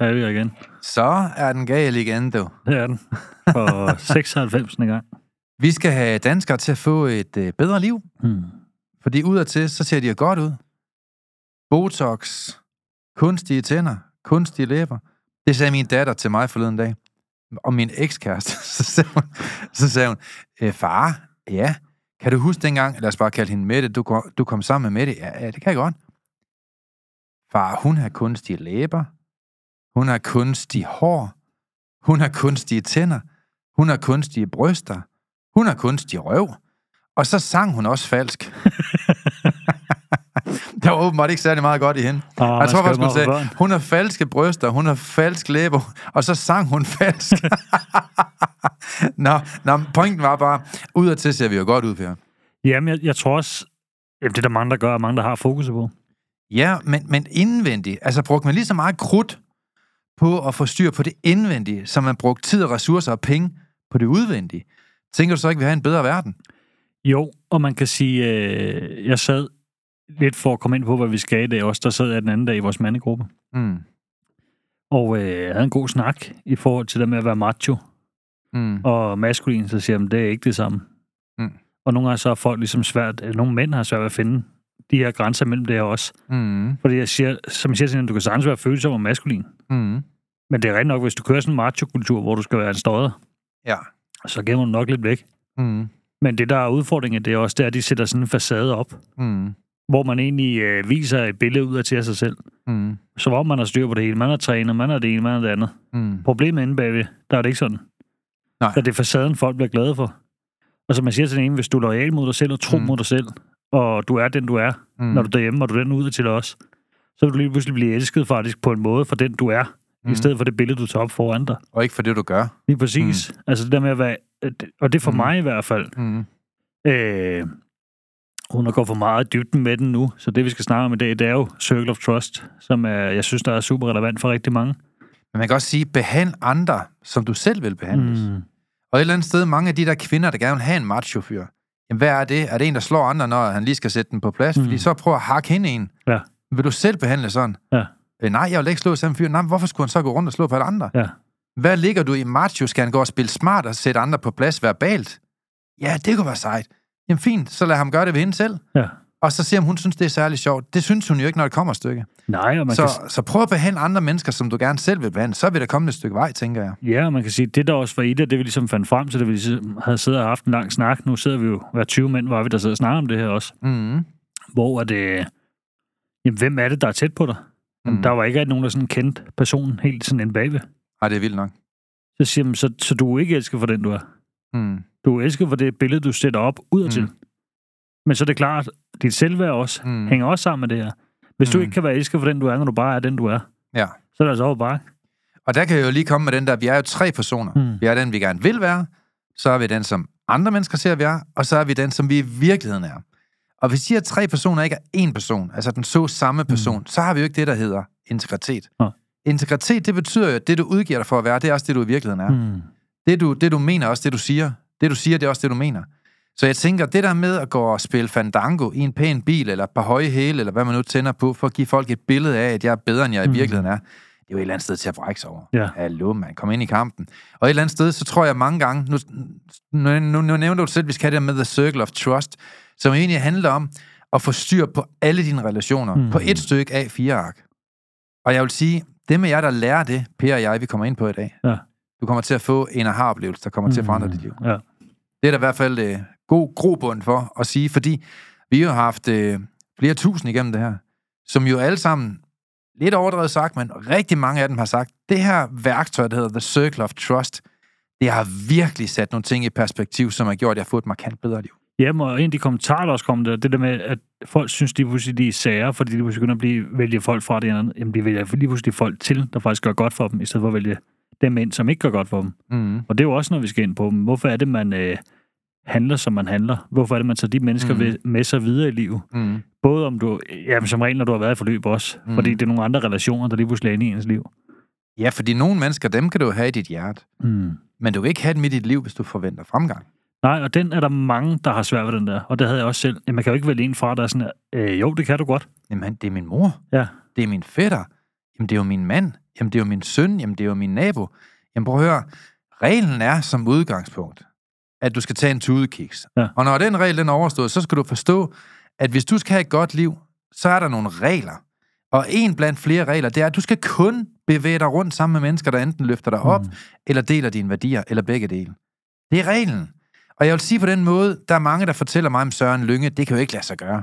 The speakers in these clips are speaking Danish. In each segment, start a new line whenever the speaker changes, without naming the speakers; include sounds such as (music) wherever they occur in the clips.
er vi igen.
Så er den gal igen, du.
Det er den. For (laughs) 96. gang.
Vi skal have danskere til at få et øh, bedre liv,
Hmm.
fordi udadtil, så ser de jo godt ud. Botox, kunstige tænder, kunstige læber. Det sagde min datter til mig forleden dag. Og min ekskæreste. (laughs) Så sagde hun, så sagde hun øh, far, ja, kan du huske dengang, lad os bare kalde hende Mette, du, kom- du kom sammen med Mette? Ja, ja, det kan jeg godt. Far, hun har kunstige læber. Hun har kunstige hår. Hun har kunstige tænder. Hun har kunstige bryster. Hun har kunstig røv. Og så sang hun også falsk. (laughs) der var åbenbart ikke særlig meget godt i hende.
Ah,
jeg tror faktisk, hun sagde, hun har falske bryster, hun har falsk læber, og så sang hun falsk. (laughs) nå, nå, pointen var bare, udadtil ser vi jo godt ud, Per.
Jamen, jeg, jeg tror også, det er der mange, der gør, og mange, der har fokus på.
Ja, men, men indvendigt, altså brugte man lige så meget krudt på at få styr på det indvendige, som man brugte tid og ressourcer og penge på det udvendige. Tænker du så ikke, vi har en bedre verden?
Jo, og man kan sige, øh, jeg sad lidt for at komme ind på, hvad vi skal i dag også, der sad jeg den anden dag i vores mandegruppe,
Mm.
og øh, jeg havde en god snak i forhold til det med at være macho
Mm.
og maskulin, så siger jeg, det er ikke det samme.
Mm.
Og nogle gange så er folk ligesom svært, nogle mænd har svært ved at finde de her grænser mellem det her også.
Mm.
Fordi jeg siger, som jeg siger til hende, du kan sagtens være følsom og maskulin.
Mm.
Men det er rigtigt nok, hvis du kører sådan en macho-kultur, hvor du skal være en stodder,
Ja.
så gemmer du nok lidt væk.
Mm.
Men det, der er udfordringen, det er også, det er, at de sætter sådan en facade op,
Mm.
hvor man egentlig øh, viser et billede ud af til sig selv.
Mm.
Så hvor man har styr på det hele. Man er træner, man er det ene, man er det andet.
Mm.
Problemet inde bagved, der er det ikke sådan.
Nej.
Så det er facaden, folk bliver glade for. Og som man siger til den ene, hvis du er lojal mod dig selv og tro
mm.
mod dig selv, og du er den, du er,
Mm.
når du er derhjemme, og du er den ud til os, så vil du lige pludselig blive elsket faktisk på en måde for den, du er, mm. I stedet for det billede, du tager op foran dig.
Og ikke for det, du gør.
Lige præcis. Mm. Altså det der med at være... Og det er for
Mm.
mig i hvert fald.
Mm.
Øh, uden at gå for meget dybden med den nu. Så det, vi skal snakke om i dag, det er jo Circle of Trust, som er, jeg synes, der er super relevant for rigtig mange.
Men man kan også sige, behandle andre, som du selv vil behandles. Mm. Og et eller andet sted, mange af de der kvinder, der gerne vil have en macho-fyr, jamen hvad er det? Er det en, der slår andre, når han lige skal sætte den på plads? Mm. Fordi så prøv at hakke hende en.
Ja.
Vil du selv behandle sådan?
Ja.
Øh, nej, jeg vil ikke slå samme fyr. Nej, hvorfor skulle han så gå rundt og slå på alle andre?
Ja.
Hvad ligger du i macho? Skal han gå og spille smart og sætte andre på plads verbalt? Ja, det kunne være sejt. Jamen fint, så lad ham gøre det ved hende selv.
Ja.
Og så se, om hun synes, det er særlig sjovt. Det synes hun jo ikke, når det kommer et stykke.
Nej, og man
Så,
kan,
så prøv at behandle andre mennesker, som du gerne selv vil behandle. Så vil der komme et stykke vej, tænker jeg.
ja, og man kan sige, det der også var i det, det vi ligesom fandt frem til, da vi ligesom havde siddet og haft en lang snak. Nu sidder vi jo, hver 20 mænd var vi, der sidder og snakker om det her også.
Mm.
Hvor er det... Jamen, hvem er det, der er tæt på dig?
Mm.
Mm. Der var ikke nogen, der sådan kendte personen helt sådan en bagved.
Ej, det er vildt nok.
Så siger man, så, så du er ikke elsket for den, du er.
Mm.
Du er elsket for det billede, du sætter op udadtil.
Mm.
Men så er det klart, dit selvværd også
Mm.
mm. hænger også sammen med det her. Hvis du
Mm.
ikke kan være elsket for den, du er, når du bare er den, du er,
Ja.
så er det altså over bare.
Og der kan jeg jo lige komme med den der, vi er jo tre personer. Mm.
Mm.
Vi er den, vi gerne vil være, så er vi den, som andre mennesker ser, vi er, og så er vi den, som vi i virkeligheden er. Og hvis de her tre personer ikke er én person, altså den så samme person, mm. så har vi jo ikke det, der hedder integritet.
Nej.
Integritet, det betyder jo, at det, du udgiver dig for at være, det er også det, du i virkeligheden er. Mm.
Mm.
Det, du, det, du mener, er også det, du siger. Det, du siger, det er også det, du mener. Så jeg tænker, det der med at gå og spille fandango i en pæn bil, eller et par høje hæle, eller hvad man nu tænder på, for at give folk et billede af, at jeg er bedre, end jeg i
Mm.
virkeligheden er, det er jo et eller andet sted til at brække sig over.
Ja.
Hallo, man. Kom ind i kampen. Og et eller andet sted, så tror jeg mange gange, nu, nu, nu, nu nævner du selv, vi skal have det med The Circle of Trust, som egentlig handler om at få styr på alle dine relationer mm.
Mm.
på et stykke A4-ark. Og jeg vil sige, dem af jer, der lærer det, Per og jeg, vi kommer ind på i dag,
Ja.
du kommer til at få en aha-oplevelse, der kommer til at forandre dit liv.
Ja.
Det er der i hvert fald øh, god grobund for at sige, fordi vi har haft øh, flere tusind igennem det her, som jo alle sammen, lidt overdrevet sagt, men rigtig mange af dem har sagt, det her værktøj, der hedder The Circle of Trust, det har virkelig sat nogle ting i perspektiv, som har gjort, at jeg har fået et markant bedre liv.
Jamen, og en af de kommentarer, der også kom der, det der med, at folk synes, de pludselig de er sager, fordi de pludselig begynder at blive, vælge folk fra det andet. Jamen, de vælger lige pludselig folk til, der faktisk gør godt for dem, i stedet for at vælge dem ind, som ikke gør godt for dem.
Mm.
Og det er jo også noget, vi skal ind på. Hvorfor er det, man øh, handler, som man handler? Hvorfor er det, man tager de mennesker
Mm.
med sig videre i livet?
Mm.
Både om du, jamen som regel, når du har været i forløb også,
Mm.
fordi det er nogle andre relationer, der lige pludselig er inde i ens liv.
Ja, fordi nogle mennesker, dem kan du have i dit hjerte,
Mm.
men du kan ikke have dem i dit liv, hvis du forventer fremgang.
Nej, og den er der mange, der har svært ved den der. Og det havde jeg også selv. Jamen, man kan jo ikke vælge en fra, der er sådan øh, jo, det kan du godt.
Jamen, det er min mor.
Ja.
Det er min fætter. Jamen, det er jo min mand. Jamen, det er jo min søn. Jamen, det er jo min nabo. Jamen, prøv at høre. Reglen er som udgangspunkt, at du skal tage en tudekiks.
Ja.
Og når den regel den er overstået, så skal du forstå, at hvis du skal have et godt liv, så er der nogle regler. Og en blandt flere regler, det er, at du skal kun bevæge dig rundt sammen med mennesker, der enten løfter dig op, mm. eller deler dine værdier, eller begge dele. Det er reglen. Og jeg vil sige på den måde, der er mange, der fortæller mig om Søren Lynge, det kan jo ikke lade sig gøre.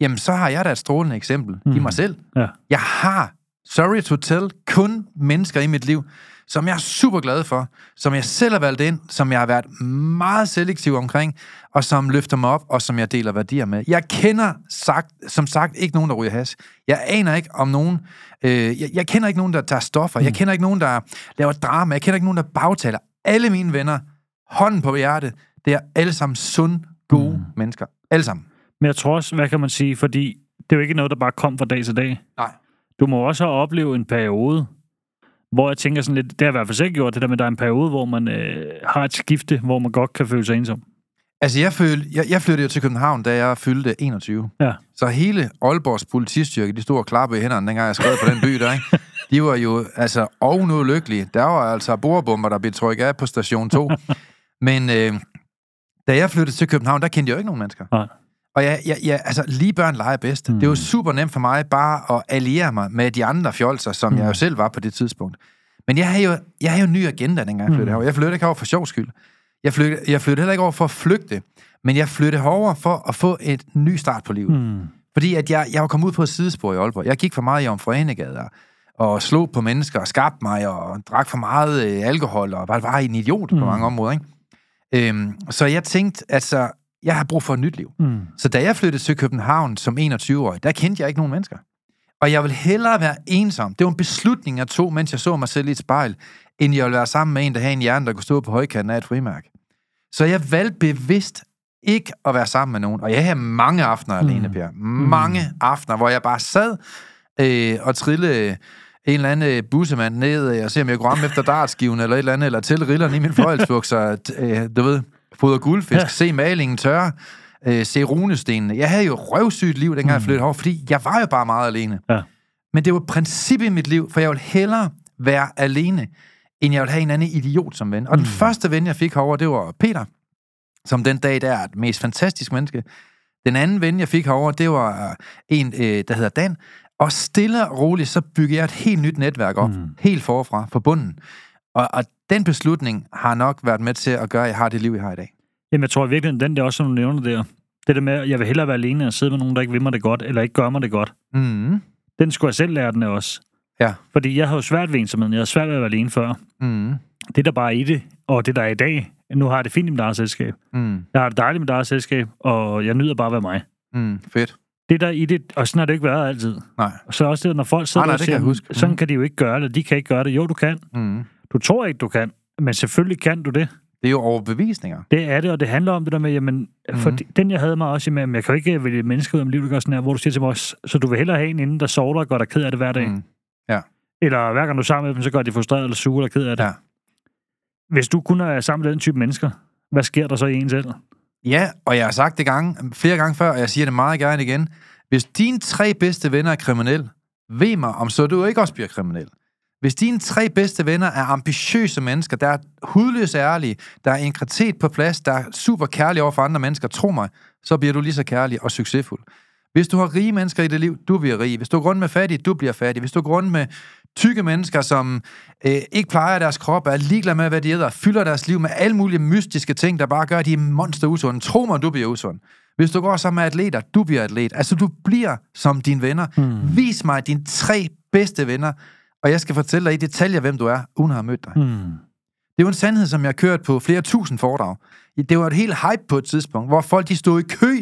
Jamen, så har jeg da et strålende eksempel mm. i
Mm.
mig selv.
Ja.
Jeg har, sorry to tell, kun mennesker i mit liv, som jeg er super glad for, som jeg selv har valgt ind, som jeg har været meget selektiv omkring, og som løfter mig op, og som jeg deler værdier med. Jeg kender sagt, som sagt ikke nogen, der ryger has. Jeg aner ikke om nogen... Øh, jeg, jeg kender ikke nogen, der tager stoffer. Jeg kender ikke nogen, der laver drama. Jeg kender ikke nogen, der bagtaler. Alle mine venner, hånden på hjertet, det er alle sammen sunde, gode mm. mennesker. Alle sammen.
Men jeg tror også, hvad kan man sige, fordi det er jo ikke noget, der bare kom fra dag til dag.
Nej.
Du må også have oplevet en periode, hvor jeg tænker sådan lidt, det har jeg i hvert fald selv gjort, det der med, at der er en periode, hvor man øh, har et skifte, hvor man godt kan føle sig ensom.
Altså, jeg, følte, jeg, jeg flyttede jo til København, da jeg fyldte 21.
Ja.
Så hele Aalborgs politistyrke, de stod og klappede i hænderne, dengang jeg skrev på den by der, ikke? De var jo altså ovenudlykkelige. Der var altså bordbomber, der blev trykket af på station 2. (laughs) Men øh, da jeg flyttede til København, der kendte jeg jo ikke nogen mennesker.
Nej.
Og jeg, jeg, jeg, altså, lige børn leger bedst. Mm. Det var super nemt for mig bare at alliere mig med de andre fjolser, som mm. jeg jo selv var på det tidspunkt. Men jeg havde jo, jeg havde jo en ny agenda, dengang jeg flyttede
Mm.
herover. Jeg flyttede ikke over for sjov skyld. Jeg flyttede, jeg flyttede heller ikke over for at flygte, men jeg flyttede herover for at få et ny start på livet.
Mm.
Fordi at jeg, jeg var kommet ud på et sidespor i Aalborg. Jeg gik for meget i omforenegader, og slog på mennesker, og skabte mig, og drak for meget øh, alkohol, og var, var en idiot mm. på
Mm.
mange områder. Ikke? Øhm, så jeg tænkte, altså, jeg har brug for et nyt liv.
Mm.
Så da jeg flyttede til København som 21-årig, der kendte jeg ikke nogen mennesker. Og jeg vil hellere være ensom. Det var en beslutning, jeg tog, mens jeg så mig selv i et spejl, end jeg ville være sammen med en, der havde en hjerne, der kunne stå på højkanten af et frimærke. Så jeg valgte bevidst ikke at være sammen med nogen. Og jeg havde mange aftener mm. alene, Per. Mange mm. aftener, hvor jeg bare sad øh, og trillede en eller anden øh, bussemand ned øh, og se, om jeg kunne ramme efter dartskiven eller et eller andet, eller til rillerne i min (laughs) fløjelsbukser, t- øh, du ved, fodre guldfisk, ja. Se malingen tørre, øh, se runestenene. Jeg havde jo røvsygt liv, dengang mm. jeg flyttede herover, fordi jeg var jo bare meget alene.
Ja.
Men det var et princip i mit liv, for jeg ville hellere være alene, end jeg ville have en anden idiot som ven. Og den
Mm.
første ven, jeg fik herover, det var Peter, som den dag der er et mest fantastisk menneske. Den anden ven, jeg fik herover, det var øh, en, øh, der hedder Dan. Og stille og roligt, så byggede jeg et helt nyt netværk op. Mm. helt forfra, fra bunden. Og, og den beslutning har nok været med til at gøre, at jeg har det liv, jeg har i dag.
Jamen, jeg tror virkelig, den der også, som du nævner der, det der med, at jeg vil hellere være alene, at sidde med nogen, der ikke vil mig det godt, eller ikke gør mig det godt.
Mm.
Den skulle jeg selv lære den af også.
Ja.
Fordi jeg har jo svært ved ensomheden. Jeg har svært ved at være alene før.
Mm.
Det, der bare er i det, og det, der er i dag, nu har jeg det fint mit eget selskab.
Mm.
Jeg har det dejligt med eget selskab, og jeg nyder bare at være mig.
Mm. Fedt.
Det, der er i det, og sådan har det ikke været altid.
Nej.
Og så også det, når folk sidder
Nej, nej,
og siger,
huske.
sådan
Mhm.
kan de jo ikke gøre det, de kan ikke gøre det. Jo, du kan.
Mm.
Du tror ikke, du kan, men selvfølgelig kan du det.
Det er jo overbevisninger.
Det er det, og det handler om det der med, jamen, mm-hmm. for den jeg havde mig også med, jeg kan jo ikke vælge mennesker ud af mit liv, der gør sådan her, hvor du siger til mig så du vil hellere have en inden, der sover og gør dig ked af det hver dag.
Mm.
Eller hver gang du er sammen med dem, så gør de frustreret eller sure eller ked af det.
Ja.
Hvis du kun er sammen med den type mennesker, hvad sker der så i en selv?
Ja, og jeg har sagt det gange, flere gange før, og jeg siger det meget gerne igen. Hvis dine tre bedste venner er kriminelle, ved mig, om så du ikke også bliver kriminel. Hvis dine tre bedste venner er ambitiøse mennesker, der er hudløse ærlige, der er integritet på plads, der er super kærlige over for andre mennesker, tro mig, så bliver du lige så kærlig og succesfuld. Hvis du har rige mennesker i dit liv, du bliver rig. Hvis du går rundt med fattige, du bliver fattig. Hvis du går rundt med tykke mennesker, som øh, ikke plejer deres krop, er ligeglade med, hvad de æder, fylder deres liv med alle mulige mystiske ting, der bare gør, at de er monster usunde. Tro mig, du bliver usund. Hvis du går sammen med atleter, du bliver atlet. Altså, du bliver som dine venner. Mm. Vis mig dine tre bedste venner, og jeg skal fortælle dig i detaljer, hvem du er, uden at have mødt dig.
Mm.
Det er jo en sandhed, som jeg har kørt på flere tusind foredrag. Det var et helt hype på et tidspunkt, hvor folk de stod i kø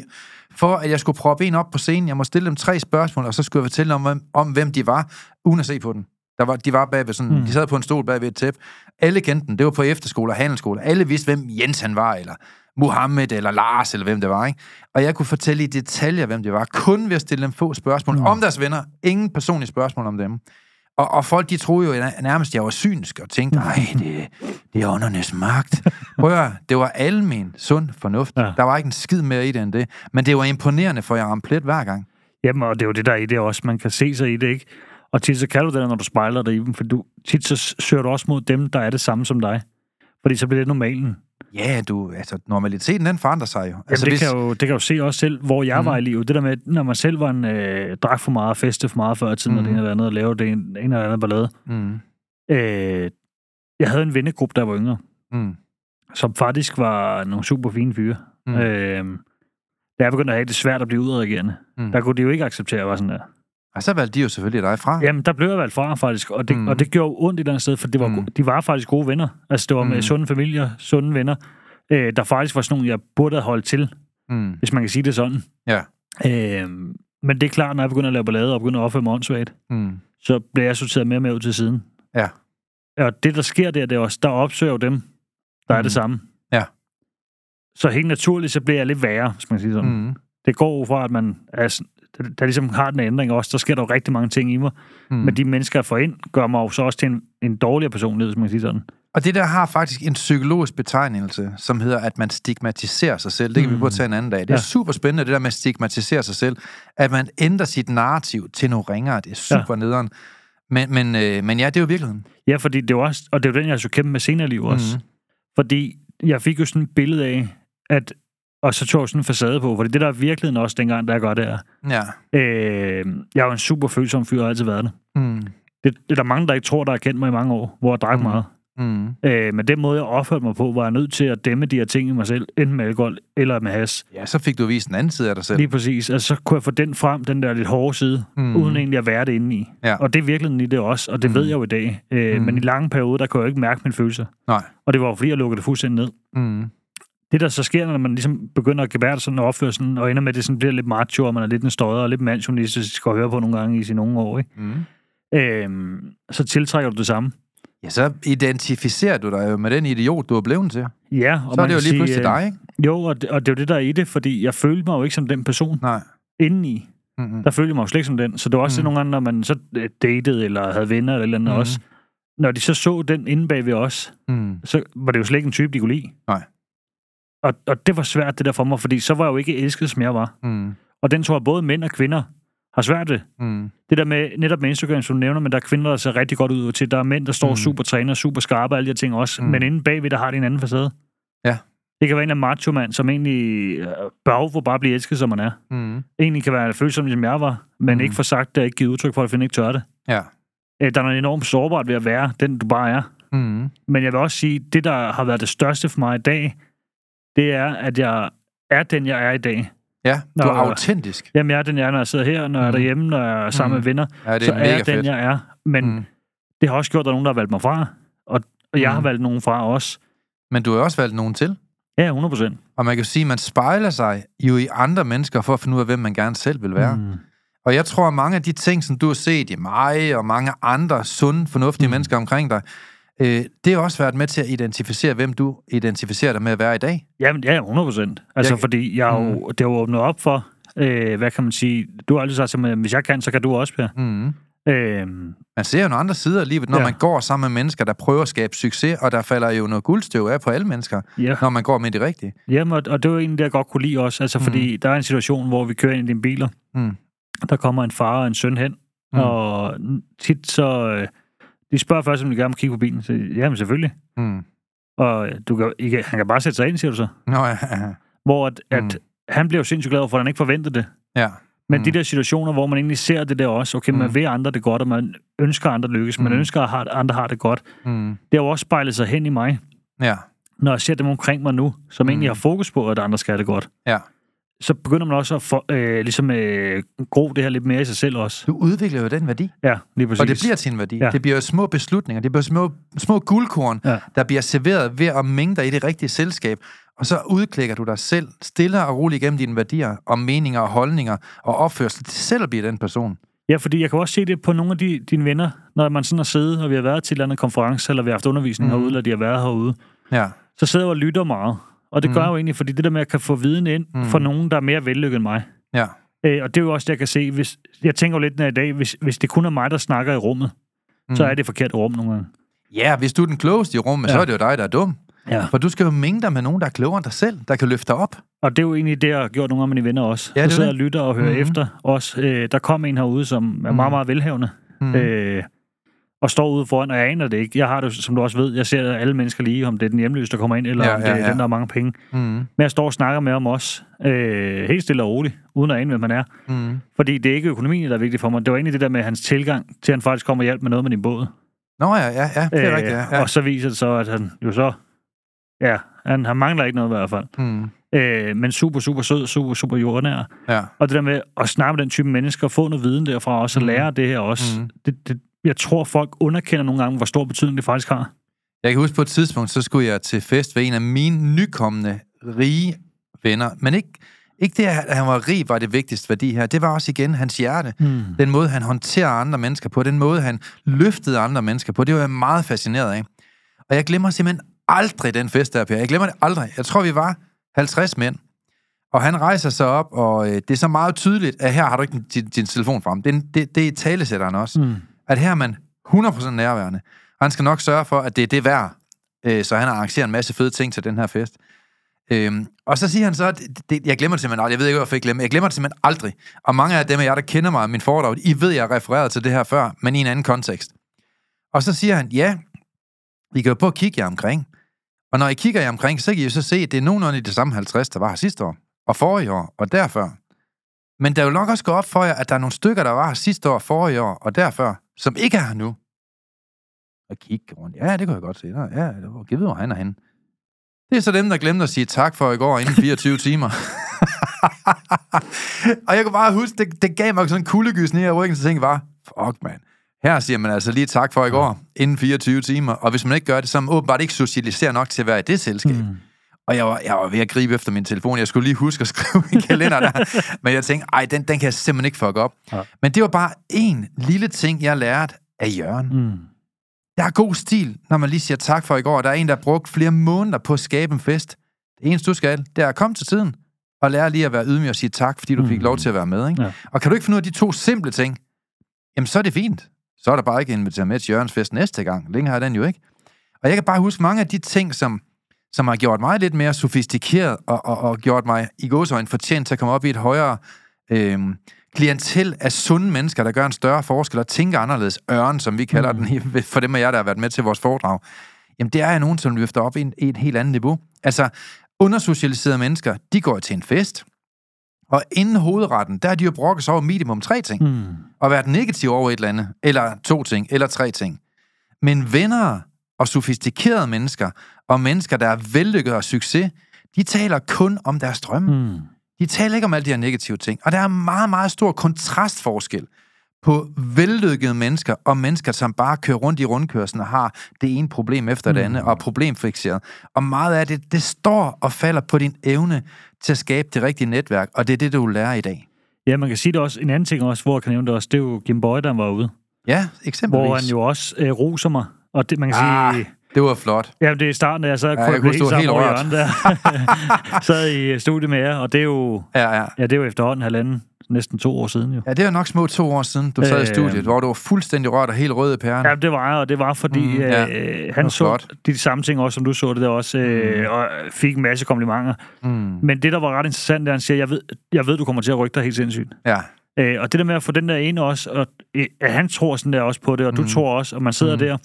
for, at jeg skulle proppe en op på scenen. Jeg må stille dem tre spørgsmål, og så skulle jeg fortælle dem om, om hvem de var, uden at se på dem. Der var, de var bag ved sådan, mm. de sad på en stol bag ved et tæppe. Alle kendte den. Det var på efterskole og handelsskole. Alle vidste, hvem Jens han var, eller Mohammed, eller Lars, eller hvem det var. Ikke? Og jeg kunne fortælle i detaljer, hvem det var, kun ved at stille dem få spørgsmål mm. om deres venner. Ingen personlige spørgsmål om dem. Og, og folk, de troede jo nærmest, jeg var synsk, og tænkte, nej, det, det er åndernes magt. Prøv at det var almen sund fornuft. Ja. Der var ikke en skid mere i det end det. Men det var imponerende, for jeg ramte plet hver gang.
Jamen, og det er jo det, der er i det også. Man kan se sig i det, ikke? Og tit så kan du det, når du spejler dig i dem, for du, tit så søger du også mod dem, der er det samme som dig. Fordi så bliver det normalen.
Ja, du, altså normaliteten, den forandrer sig jo.
Jamen,
altså,
det, hvis... kan jo det kan jo se også selv, hvor jeg mm. var i livet. Det der med, når man selv var en øh, drak for meget, feste for meget før tiden, mm. og det ene eller andet, og lave det en, en eller anden ballade. Mm. Øh, jeg havde en vennegruppe, der var yngre, mm. som faktisk var nogle super fine fyre. Mm. Øh, da jeg begyndte at have det svært at blive udreagerende, mm. der kunne de jo ikke acceptere, at jeg var sådan der.
Og så valgte de jo selvfølgelig dig fra.
Jamen, der blev jeg valgt fra, faktisk. Og det, mm. og det gjorde ondt i den sted, for det var, mm. de var faktisk gode venner. Altså, det var med mm. sunde familier, sunde venner, øh, der faktisk var sådan nogle, jeg burde have holdt til, mm. hvis man kan sige det sådan.
Ja.
Øh, men det er klart, når jeg begynder at lave ballade og begynder at opføre mig åndssvagt, mm. så bliver jeg sorteret mere og mere ud til siden.
Ja.
Og det, der sker der, det er også, der opsøger dem, der mm. er det samme.
Ja.
Så helt naturligt, så bliver jeg lidt værre, hvis man siger sådan. Mm. Det går fra, at man er der, der ligesom har den ændring også, der sker der jo rigtig mange ting i mig. Mm. Men de mennesker, jeg får ind, gør mig jo så også til en, en dårligere personlighed, hvis man kan sige sådan.
Og det der har faktisk en psykologisk betegnelse, som hedder, at man stigmatiserer sig selv. Det kan mm. vi prøve at tage en anden dag. Det er ja. super spændende, det der med at stigmatisere sig selv. At man ændrer sit narrativ til noget ringere. Det er super ja. nederen. Men, men, øh, men ja, det er jo virkeligheden.
Ja, fordi det er også, og det er jo den, jeg har kæmpe med senere liv også. Mm. Fordi jeg fik jo sådan et billede af, at og så tog jeg sådan en facade på, for det der er virkeligheden også dengang, da jeg gør det her.
Ja.
Øh, jeg er jo en super følsom fyr, og har altid været det. Mm. det. Det er der mange, der ikke tror, der har kendt mig i mange år, hvor jeg drak mm. meget. Mm. Øh, men den måde, jeg opførte mig på, var jeg nødt til at dæmme de her ting i mig selv, enten med alkohol eller med has.
Ja, så fik du vist en anden side af dig selv.
Lige præcis. Altså, så kunne jeg få den frem, den der lidt hårde side, mm. uden egentlig at være det inde i.
Ja.
Og det er virkelig i det også, og det mm. ved jeg jo i dag. Øh, mm. Men i lange perioder, der kunne jeg ikke mærke mine følelser.
Nej.
Og det var jo fordi, jeg lukkede det fuldstændig ned. Mm det, der så sker, når man ligesom begynder at gebære sådan og opføre sådan, og ender med, at det sådan bliver lidt macho, og man er lidt en støder og lidt mandsjournalistisk at høre på nogle gange i sine unge år, ikke? Mm. Øhm, så tiltrækker du det samme.
Ja, så identificerer du dig jo med den idiot, du er blevet til.
Ja,
og så er det jo lige pludselig øh, dig, ikke?
Jo, og det, og det er jo det, der er i det, fordi jeg følte mig jo ikke som den person.
Nej.
Indeni. Mm-hmm. Der følte jeg mig jo slet ikke som den. Så det var også mm. nogle gange, når man så øh, datede, eller havde venner, eller eller andet mm. også. Når de så så den inde bag ved os, mm. så var det jo slet ikke en type, de kunne lide.
Nej.
Og, og det var svært, det der for mig, fordi så var jeg jo ikke elsket, som jeg var. Mm. Og den tror jeg, både mænd og kvinder har svært ved. Mm. Det der med, netop med Instagram, som du nævner, men der er kvinder, der ser rigtig godt ud til. Der er mænd, der står mm. super træner, super skarpe og alle de her ting også. Mm. Men inde bagved, der har de en anden facade.
Ja.
Det kan være en af macho-mand, som egentlig øh, behov for bare blive elsket, som man er. Mm. Egentlig kan være følsom, som jeg var, men mm. ikke for sagt, der ikke givet udtryk for, at jeg ikke tør det.
Ja.
Øh, der er noget enormt sårbart ved at være den, du bare er. Mm. Men jeg vil også sige, det, der har været det største for mig i dag, det er, at jeg er den, jeg er i dag.
Ja, du er autentisk.
Jamen, jeg er den, jeg er, når jeg sidder her, når jeg er mm. derhjemme, når jeg er sammen mm. med venner. Ja, det er så er jeg den, fedt. jeg er. Men mm. det har også gjort, at der er nogen, der har valgt mig fra. Og, og jeg mm. har valgt nogen fra også.
Men du har også valgt nogen til.
Ja, 100 procent.
Og man kan sige, at man spejler sig jo i andre mennesker for at finde ud af, hvem man gerne selv vil være. Mm. Og jeg tror, at mange af de ting, som du har set i mig og mange andre sunde, fornuftige mm. mennesker omkring dig, Øh, det har også været med til at identificere, hvem du identificerer dig med at være i dag.
Jamen, ja, 100 procent. Altså, jeg, fordi jeg jo, mm. det har jo åbnet op for, øh, hvad kan man sige, du har altid sagt at hvis jeg kan, så kan du også, Per. Mm.
Øhm, man ser jo nogle andre sider af livet, når ja. man går sammen med mennesker, der prøver at skabe succes, og der falder jo noget guldstøv af på alle mennesker, ja. når man går med det rigtige.
Jamen, og, og det var egentlig det, jeg godt kunne lide også, altså, mm. fordi der er en situation, hvor vi kører ind i dine biler, mm. der kommer en far og en søn hen, mm. og tit så... Øh, de spørger først, om de gerne må kigge på bilen. Så, jamen, selvfølgelig. Mm. Og du kan, ikke, han kan bare sætte sig ind, siger du så.
Nå, ja.
Hvor at, at mm. han bliver jo sindssygt glad for, at han ikke forventede det.
Ja.
Men mm. de der situationer, hvor man egentlig ser det der også, okay, mm. man vil andre det godt, og man ønsker andre lykkes, mm. man ønsker, at andre har det godt. Mm. Det har jo også spejlet sig hen i mig.
Ja.
Når jeg ser dem omkring mig nu, som mm. egentlig har fokus på, at andre skal have det godt.
Ja
så begynder man også at for, øh, ligesom, øh, gro det her lidt mere i sig selv også.
Du udvikler jo den værdi.
Ja, lige præcis.
Og det bliver til en værdi. Ja. Det bliver jo små beslutninger, det bliver små, små guldkorn, ja. der bliver serveret ved at mængde dig i det rigtige selskab. Og så udklikker du dig selv stille og roligt igennem dine værdier og meninger og holdninger og opførsel til selv at blive den person.
Ja, fordi jeg kan også se det på nogle af de, dine venner, når man sådan har siddet, og vi har været til en eller anden konference, eller vi har haft undervisning mm. herude, eller de har været herude.
Ja.
Så sidder jeg og lytter meget. Og det mm. gør jeg jo egentlig, fordi det der med, at jeg kan få viden ind mm. for nogen, der er mere vellykket end mig.
Ja.
Øh, og det er jo også det, jeg kan se. Hvis, jeg tænker jo lidt i dag, hvis, hvis det kun er mig, der snakker i rummet, mm. så er det forkert rum nogle gange.
Ja, hvis du er den klogeste i rummet, ja. så er det jo dig, der er dum. Ja. For du skal jo mængde dig med nogen, der er klogere end dig selv, der kan løfte dig op.
Og det er jo egentlig det, jeg har gjort nogle af mine venner også. Ja, det sidder og lytter og hører mm-hmm. efter os. Øh, der kom en herude, som er mm. meget, meget velhavende. Mm. Øh, og står ude foran, og jeg aner det ikke. Jeg har det, som du også ved, jeg ser alle mennesker lige, om det er den hjemløse, der kommer ind, eller ja, om det er ja, ja. den, der har mange penge. Mm. Men jeg står og snakker med om os, øh, helt stille og roligt, uden at ane, hvem man er. Mm. Fordi det er ikke økonomien, der er vigtigt for mig. Det var egentlig det der med hans tilgang til, at han faktisk kommer og hjælper med noget med din båd.
Nå ja, ja, ja, det er øh, rigtigt, ja, ja.
Og så viser det så, at han jo så, ja, han, han mangler ikke noget i hvert fald. Mm. Øh, men super, super sød, super, super jordnær.
Ja.
Og det der med at snakke med den type mennesker, få noget viden derfra også, og mm. lære det her også, mm. det, det, jeg tror, folk underkender nogle gange, hvor stor betydning det faktisk har.
Jeg kan huske på et tidspunkt, så skulle jeg til fest ved en af mine nykommende rige venner. Men ikke, ikke det, at han var rig, var det vigtigste værdi her. Det var også igen hans hjerte. Mm. Den måde, han håndterer andre mennesker på. Den måde, han løftede andre mennesker på. Det var jeg meget fascineret af. Og jeg glemmer simpelthen aldrig den fest der, Per. Jeg glemmer det aldrig. Jeg tror, vi var 50 mænd. Og han rejser sig op, og øh, det er så meget tydeligt, at her har du ikke din, din telefon frem. Det, det, det er talesætteren også. Mm at her er man 100% nærværende. Og han skal nok sørge for, at det er det værd. Øh, så han har arrangeret en masse fede ting til den her fest. Øhm, og så siger han så, at det, jeg glemmer det simpelthen aldrig. Jeg ved ikke, hvorfor jeg glemmer Jeg glemmer det simpelthen aldrig. Og mange af dem af jer, der kender mig min foredrag, I ved, jeg har refereret til det her før, men i en anden kontekst. Og så siger han, ja, I kan jo på at kigge jer omkring. Og når I kigger jer omkring, så kan I jo så se, at det er nogenlunde i det samme 50, der var her sidste år, og forrige år, og derfor. Men der vil nok også gå op for jer, at der er nogle stykker, der var her sidste år, forrige år, og derfor, som ikke er her nu. Og kigge rundt. Ja, det kan jeg godt se. Ja, det var givet, hvor han er henne. Det er så dem, der glemte at sige tak for i går inden 24 (laughs) timer. og jeg kunne bare huske, det, det gav mig sådan en kuldegys ned i ryggen, så tænkte jeg bare, fuck man. Her siger man altså lige tak for i går, inden 24 timer. Og hvis man ikke gør det, så er man åbenbart ikke socialiserer nok til at være i det selskab. Mm. Og jeg var, jeg var ved at gribe efter min telefon. Jeg skulle lige huske at skrive min (laughs) kalender der. Men jeg tænkte, ej, den, den kan jeg simpelthen ikke fuck op. Ja. Men det var bare en lille ting, jeg lærte af Jørgen. Mm. Der er god stil, når man lige siger tak for i går. Der er en, der har brugt flere måneder på at skabe en fest. Det eneste, du skal, det er at komme til tiden og lære lige at være ydmyg og sige tak, fordi du fik mm. lov til at være med. Ikke? Ja. Og kan du ikke finde ud af de to simple ting, jamen så er det fint. Så er der bare ikke inviteret med til Jørgens fest næste gang. Længere har den jo ikke. Og jeg kan bare huske mange af de ting, som som har gjort mig lidt mere sofistikeret og, og, og gjort mig i gåsøjne fortjent til at komme op i et højere øh, klientel af sunde mennesker, der gør en større forskel og tænker anderledes. Ørn, som vi kalder mm. den, for dem af jer, der har været med til vores foredrag. Jamen, det er nogen, som løfter op i, en, i et helt andet niveau. Altså, undersocialiserede mennesker, de går til en fest, og inden hovedretten, der er de jo brokket over minimum tre ting. Mm. Og været negativ over et eller andet, eller to ting, eller tre ting. Men venner og sofistikerede mennesker, og mennesker, der er vellykket og succes, de taler kun om deres drømme. Mm. De taler ikke om alle de her negative ting. Og der er meget, meget stor kontrastforskel på vellykkede mennesker og mennesker, som bare kører rundt i rundkørslen og har det ene problem efter mm. det andet og er problemfixeret. Og meget af det, det står og falder på din evne til at skabe det rigtige netværk, og det er det, du lærer i dag.
Ja, man kan sige det også. En anden ting også, hvor jeg kan nævne det også, det er jo Jim Boy, der var ude.
Ja, eksempelvis.
Hvor han jo også øh, roser mig. Og det, man kan
ah.
sige
det var flot.
Ja, det er i starten, jeg så ja, kunne jeg helt sammen over hjørnet der. (laughs) sad i studiet med jer, og det er jo,
ja, ja.
ja, det er jo efterhånden halvanden, næsten to år siden jo.
Ja, det er nok små to år siden, du sad øh, i studiet, hvor du var fuldstændig rørt og helt rød i pæren.
Ja, det var jeg, og det var fordi, mm, ja. øh, han så flot. de samme ting også, som du så det der også, øh, mm. og fik en masse komplimenter. Mm. Men det, der var ret interessant, er, han siger, jeg ved, jeg ved, du kommer til at rykke dig helt sindssygt.
Ja.
Øh, og det der med at få den der ene også, og øh, han tror sådan der også på det, og du mm. tror også, og man sidder mm. der,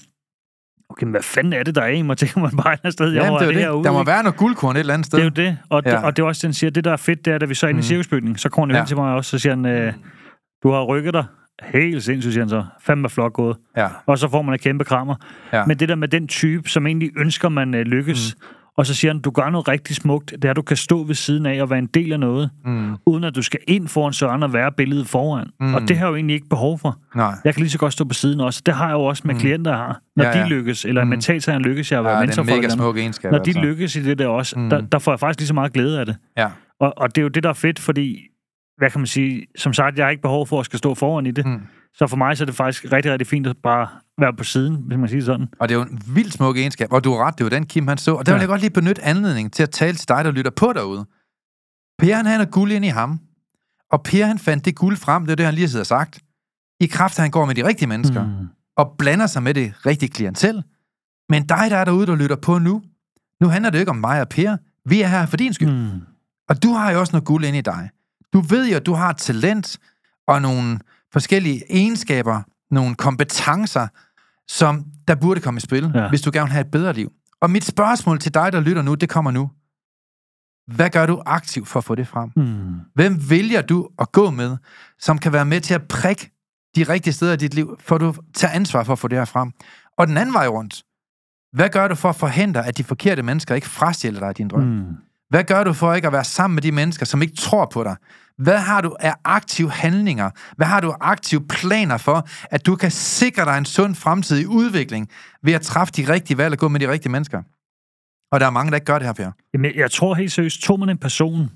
okay, men hvad fanden er det, der er i mig? (laughs) Tænker man bare et sted,
Jamen,
hvor
det er det.
herude,
Der må
ikke?
være noget guldkorn et eller andet sted.
Det er jo det, og,
Ja.
ja. og det er også, den siger, det der er fedt, det er, da vi så er inde i
Mhm.
cirkusbygningen, så kommer han
ja.
hen til mig også, så siger han, øh, du har rykket dig. Helt sindssygt, siger han så. Fandme flot gået.
Ja.
Og så får man et kæmpe krammer.
Ja.
Men det der med den type, som egentlig ønsker, man øh, lykkes, mm. Og så siger han, du gør noget rigtig smukt, det er, at du kan stå ved siden af og være en del af noget,
Mm.
uden at du skal ind foran Søren og være billedet foran.
Mm.
Og det har jeg jo egentlig ikke behov for.
Nej.
Jeg kan lige så godt stå på siden også. Det har jeg jo også med mm. klienter, jeg har. Når
Ja,
ja, de lykkes, eller mm. mentaltageren lykkes, jeg har været
Ja, det er
mentor
en
for
mega
dem.
smuk egenskab.
Når de
altså.
lykkes i det der også,
Mm.
der, der får jeg faktisk lige så meget glæde af det.
Ja.
Og, og det er jo det, der er fedt, fordi, hvad kan man sige, som sagt, jeg har ikke behov for at skal stå foran i det.
Mm.
Så for mig så er det faktisk rigtig, rigtig fint at bare være på siden, hvis man siger sådan.
Og det er jo en vildt smuk egenskab, og du har ret, det er jo den Kim, han så. Og der vil
Ja.
jeg godt lige benytte anledningen til at tale til dig, der lytter på derude. Per, han noget guld ind i ham. Og Per, han fandt det guld frem, det er det, han lige har sagt. I kraft, af, han går med de rigtige mennesker, mm. Og blander sig med det rigtige klientel. Men dig, der er derude, der lytter på nu, nu handler det jo ikke om mig og Per. Vi er her for din skyld.
Mm.
Og du har jo også noget guld ind i dig. Du ved jo, at du har talent og nogle forskellige egenskaber, nogle kompetencer, som der burde komme i spil, ja. Hvis du gerne vil have et bedre liv. Og mit spørgsmål til dig, der lytter nu, det kommer nu. Hvad gør du aktivt for at få det frem?
Mm.
Hvem vælger du at gå med, som kan være med til at prikke de rigtige steder i dit liv, for du tager ansvar for at få det her frem? Og den anden vej rundt. Hvad gør du for at forhindre, at de forkerte mennesker ikke frastjæler dig din drøm?
Mm.
Hvad gør du for ikke at være sammen med de mennesker, som ikke tror på dig? Hvad har du af aktive handlinger? Hvad har du af aktive planer for, at du kan sikre dig en sund fremtidig udvikling ved at træffe de rigtige valg og gå med de rigtige mennesker? Og der er mange, der ikke gør det her, Per.
Jamen, jeg tror helt seriøst, tog man en person,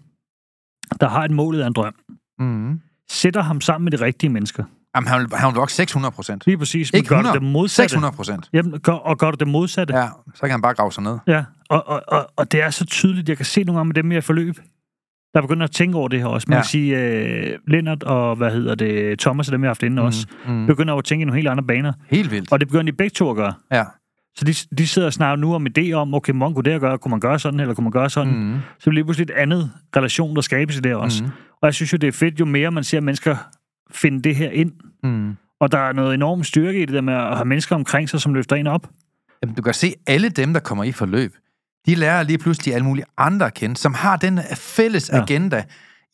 der har et mål af en drøm,
Mm.
sætter ham sammen med de rigtige mennesker.
Jamen, han vil, han vil vokse 600 procent.
Lige præcis. men
Ikke
gør du
100,
det modsatte.
600 procent.
Jamen, gør, og gør du det modsatte.
Ja, så kan han bare grave sig ned.
Ja, og, og, og, og det er så tydeligt, jeg kan se nogle gange med dem i forløb, der begynder at tænke over det her også. Man
Ja.
kan sige, uh, Lennart og, hvad hedder det, Thomas og dem, jeg har haft inde mm. også,
mm.
begynder at tænke i nogle helt andre baner.
Helt vildt.
Og det begynder de begge to at gøre.
Ja.
Så de, de sidder snakker nu om idéer om, okay, hvordan kunne det at gøre? Kunne man gøre sådan, eller kunne man gøre sådan? Mm. Så det er lige pludselig et andet relation, der skabes i det også.
Mm.
Mm. Og jeg synes jo, det er fedt, jo mere man ser mennesker finde det her ind.
Mm.
Og der er noget enorm styrke i det der med at have mennesker omkring sig, som løfter en op.
Jamen, du kan se, alle dem, der kommer i forløb, de lærer lige pludselig alle mulige andre at kende, som har den fælles ja. Agenda.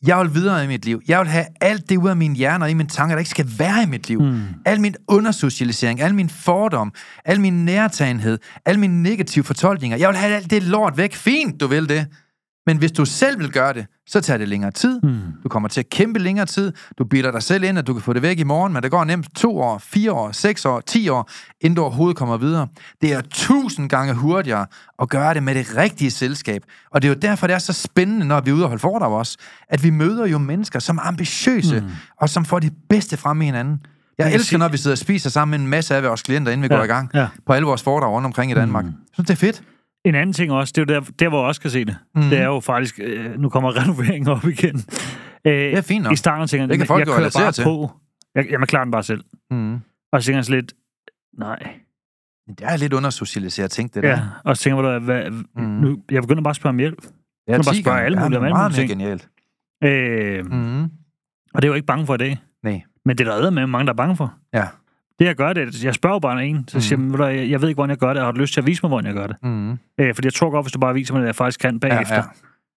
Jeg vil videre i mit liv. Jeg vil have alt det ud af mine hjerner og i mine tanker, der ikke skal være i mit liv. Mm. Al min undersocialisering, al min fordom, al min nærtagenhed, al mine negative fortolkninger. Jeg vil have alt det lort væk. Fint, du vil det. Men hvis du selv vil gøre det, så tager det længere tid. Mm. Du kommer til at kæmpe længere tid. Du bilder dig selv ind, at du kan få det væk i morgen, men det går nemt to år, fire år, seks år, ti år, inden du overhovedet kommer videre. Det er tusind gange hurtigere at gøre det med det rigtige selskab. Og det er jo derfor, det er så spændende, når vi er ude og holde foredrag også, at vi møder jo mennesker, som er ambitiøse, mm. og som får det bedste frem i hinanden. Jeg elsker, når vi sidder og spiser sammen med en masse af vores klienter, inden vi
Ja,
går i gang
ja.
på alle vores foredrag rundt omkring i Danmark. Mm. Så det er fedt.
En anden ting også, det er jo der, der hvor jeg også kan se det. Mm. Det er jo faktisk, øh, nu kommer renoveringen op igen. Øh,
Det er fint nok.
I starten tænker jeg,
Det kan
"Men
folk
jeg kører bare
til."
på. Jeg, jeg klarer den bare selv.
Mm.
Og så tænker jeg lidt, nej.
Det er lidt undersocialiseret ting, det der.
Ja, og så tænker jeg, hvad,
Mm.
nu, jeg begynder bare at spørge om hjælp.
Ja,
kan bare
10
spørge alle mulige om alle mulige ting.
genialt.
Øh,
Mm.
Og det er jo ikke bange for i dag.
Nej.
Men det er der med mange, der er bange for.
Ja.
Det jeg gør, det er, jeg spørger bare en, så siger
Mhm.
jeg, "Ved du hvad, jeg ved ikke, hvordan jeg gør det, og har du lyst til at vise mig, hvordan jeg gør det?
Mm.
Øh, fordi jeg tror godt, hvis du bare viser mig, at jeg faktisk kan bagefter.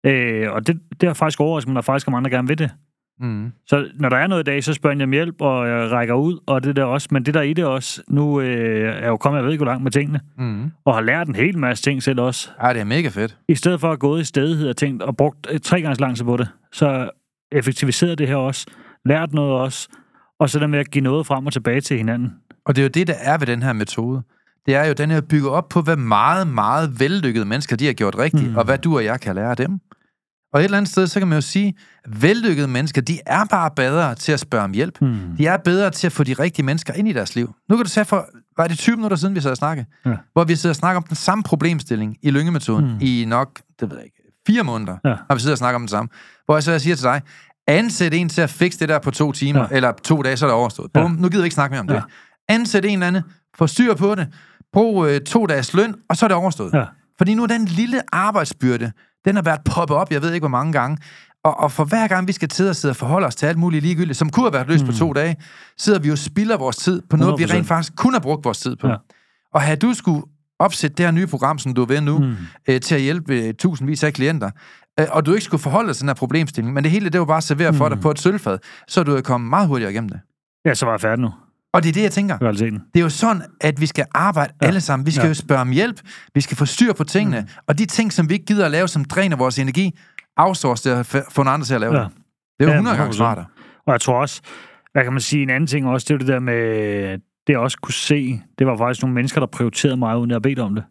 Ja, ja.
Øh, og det, det har faktisk at der faktisk er mange, der gerne vil det.
Mm.
Så når der er noget i dag, så spørger jeg om hjælp, og jeg rækker ud, og det der også. Men det der er i det også, nu øh, er jeg jo kommet, jeg ved ikke, hvor langt med tingene,
Mm.
og har lært en hel masse ting selv også.
Ja, det er mega fedt.
I stedet for at gå i stedighed og tænkt, og brugt øh, tre gange lang på det, så effektiviseret det her også, lært noget også, og så der med at give noget frem og tilbage til hinanden.
Og det er jo det, der er ved den her metode. Det er jo, den er bygget op på, hvad meget, meget vellykkede mennesker de har gjort rigtigt,
Mm.
og hvad du og jeg kan lære af dem. Og et eller andet sted, så kan man jo sige, at vellykkede mennesker, de er bare bedre til at spørge om hjælp.
Hmm.
De er bedre til at få de rigtige mennesker ind i deres liv. Nu kan du tage for, var det 20 minutter siden, vi sad og snakke?
Ja.
Hvor vi sidder og snakker om den samme problemstilling i lyngemetoden
Mm.
i nok, det ved jeg ikke, fire måneder,
Ja.
har vi sidder og snakker om den samme. Hvor jeg så siger til dig, ansæt en til at fikse det der på to timer,
Ja.
eller to dage, så er det overstået.
Ja.
Bum, nu gider vi ikke snakke mere om det.
Ja.
Ansæt en eller anden, få styr på det, brug øh, to dages løn, og så er det overstået.
Ja.
Fordi nu er den lille arbejdsbyrde, den har været poppet op, jeg ved ikke hvor mange gange, og, og for hver gang vi skal til at sidde og forholde os til alt muligt ligegyldigt, som kunne have været løst mm. på to dage, sidder vi jo og spilder vores tid på noget, vi
100%.
rent faktisk kunne have brugt vores tid på.
Ja.
Ja. Og havde du skulle opsætte det her nye program, som du er ved nu, mm. øh, til at hjælpe øh, tusindvis af klienter, og du ikke skulle forholde dig til den her problemstilling, men det hele, det var bare serveret for dig på et sølvfad, så du er kommet meget hurtigere igennem det.
Ja, så var jeg færdig nu.
Og det er det, jeg tænker.
Realiteten.
Det er jo sådan, at vi skal arbejde ja. alle sammen. Vi skal ja. jo spørge om hjælp. Vi skal få styr på tingene. Mm. Og de ting, som vi ikke gider at lave, som dræner vores energi, outsource det og få nogle andre til at lave
Ja.
det. Det er jo
Ja,
100 gange
100%.
smartere.
Og jeg tror også, hvad kan man sige, en anden ting også, det er det der med, det jeg også kunne se, det var faktisk nogle mennesker, der prioriterede mig, uden jeg bedt om det.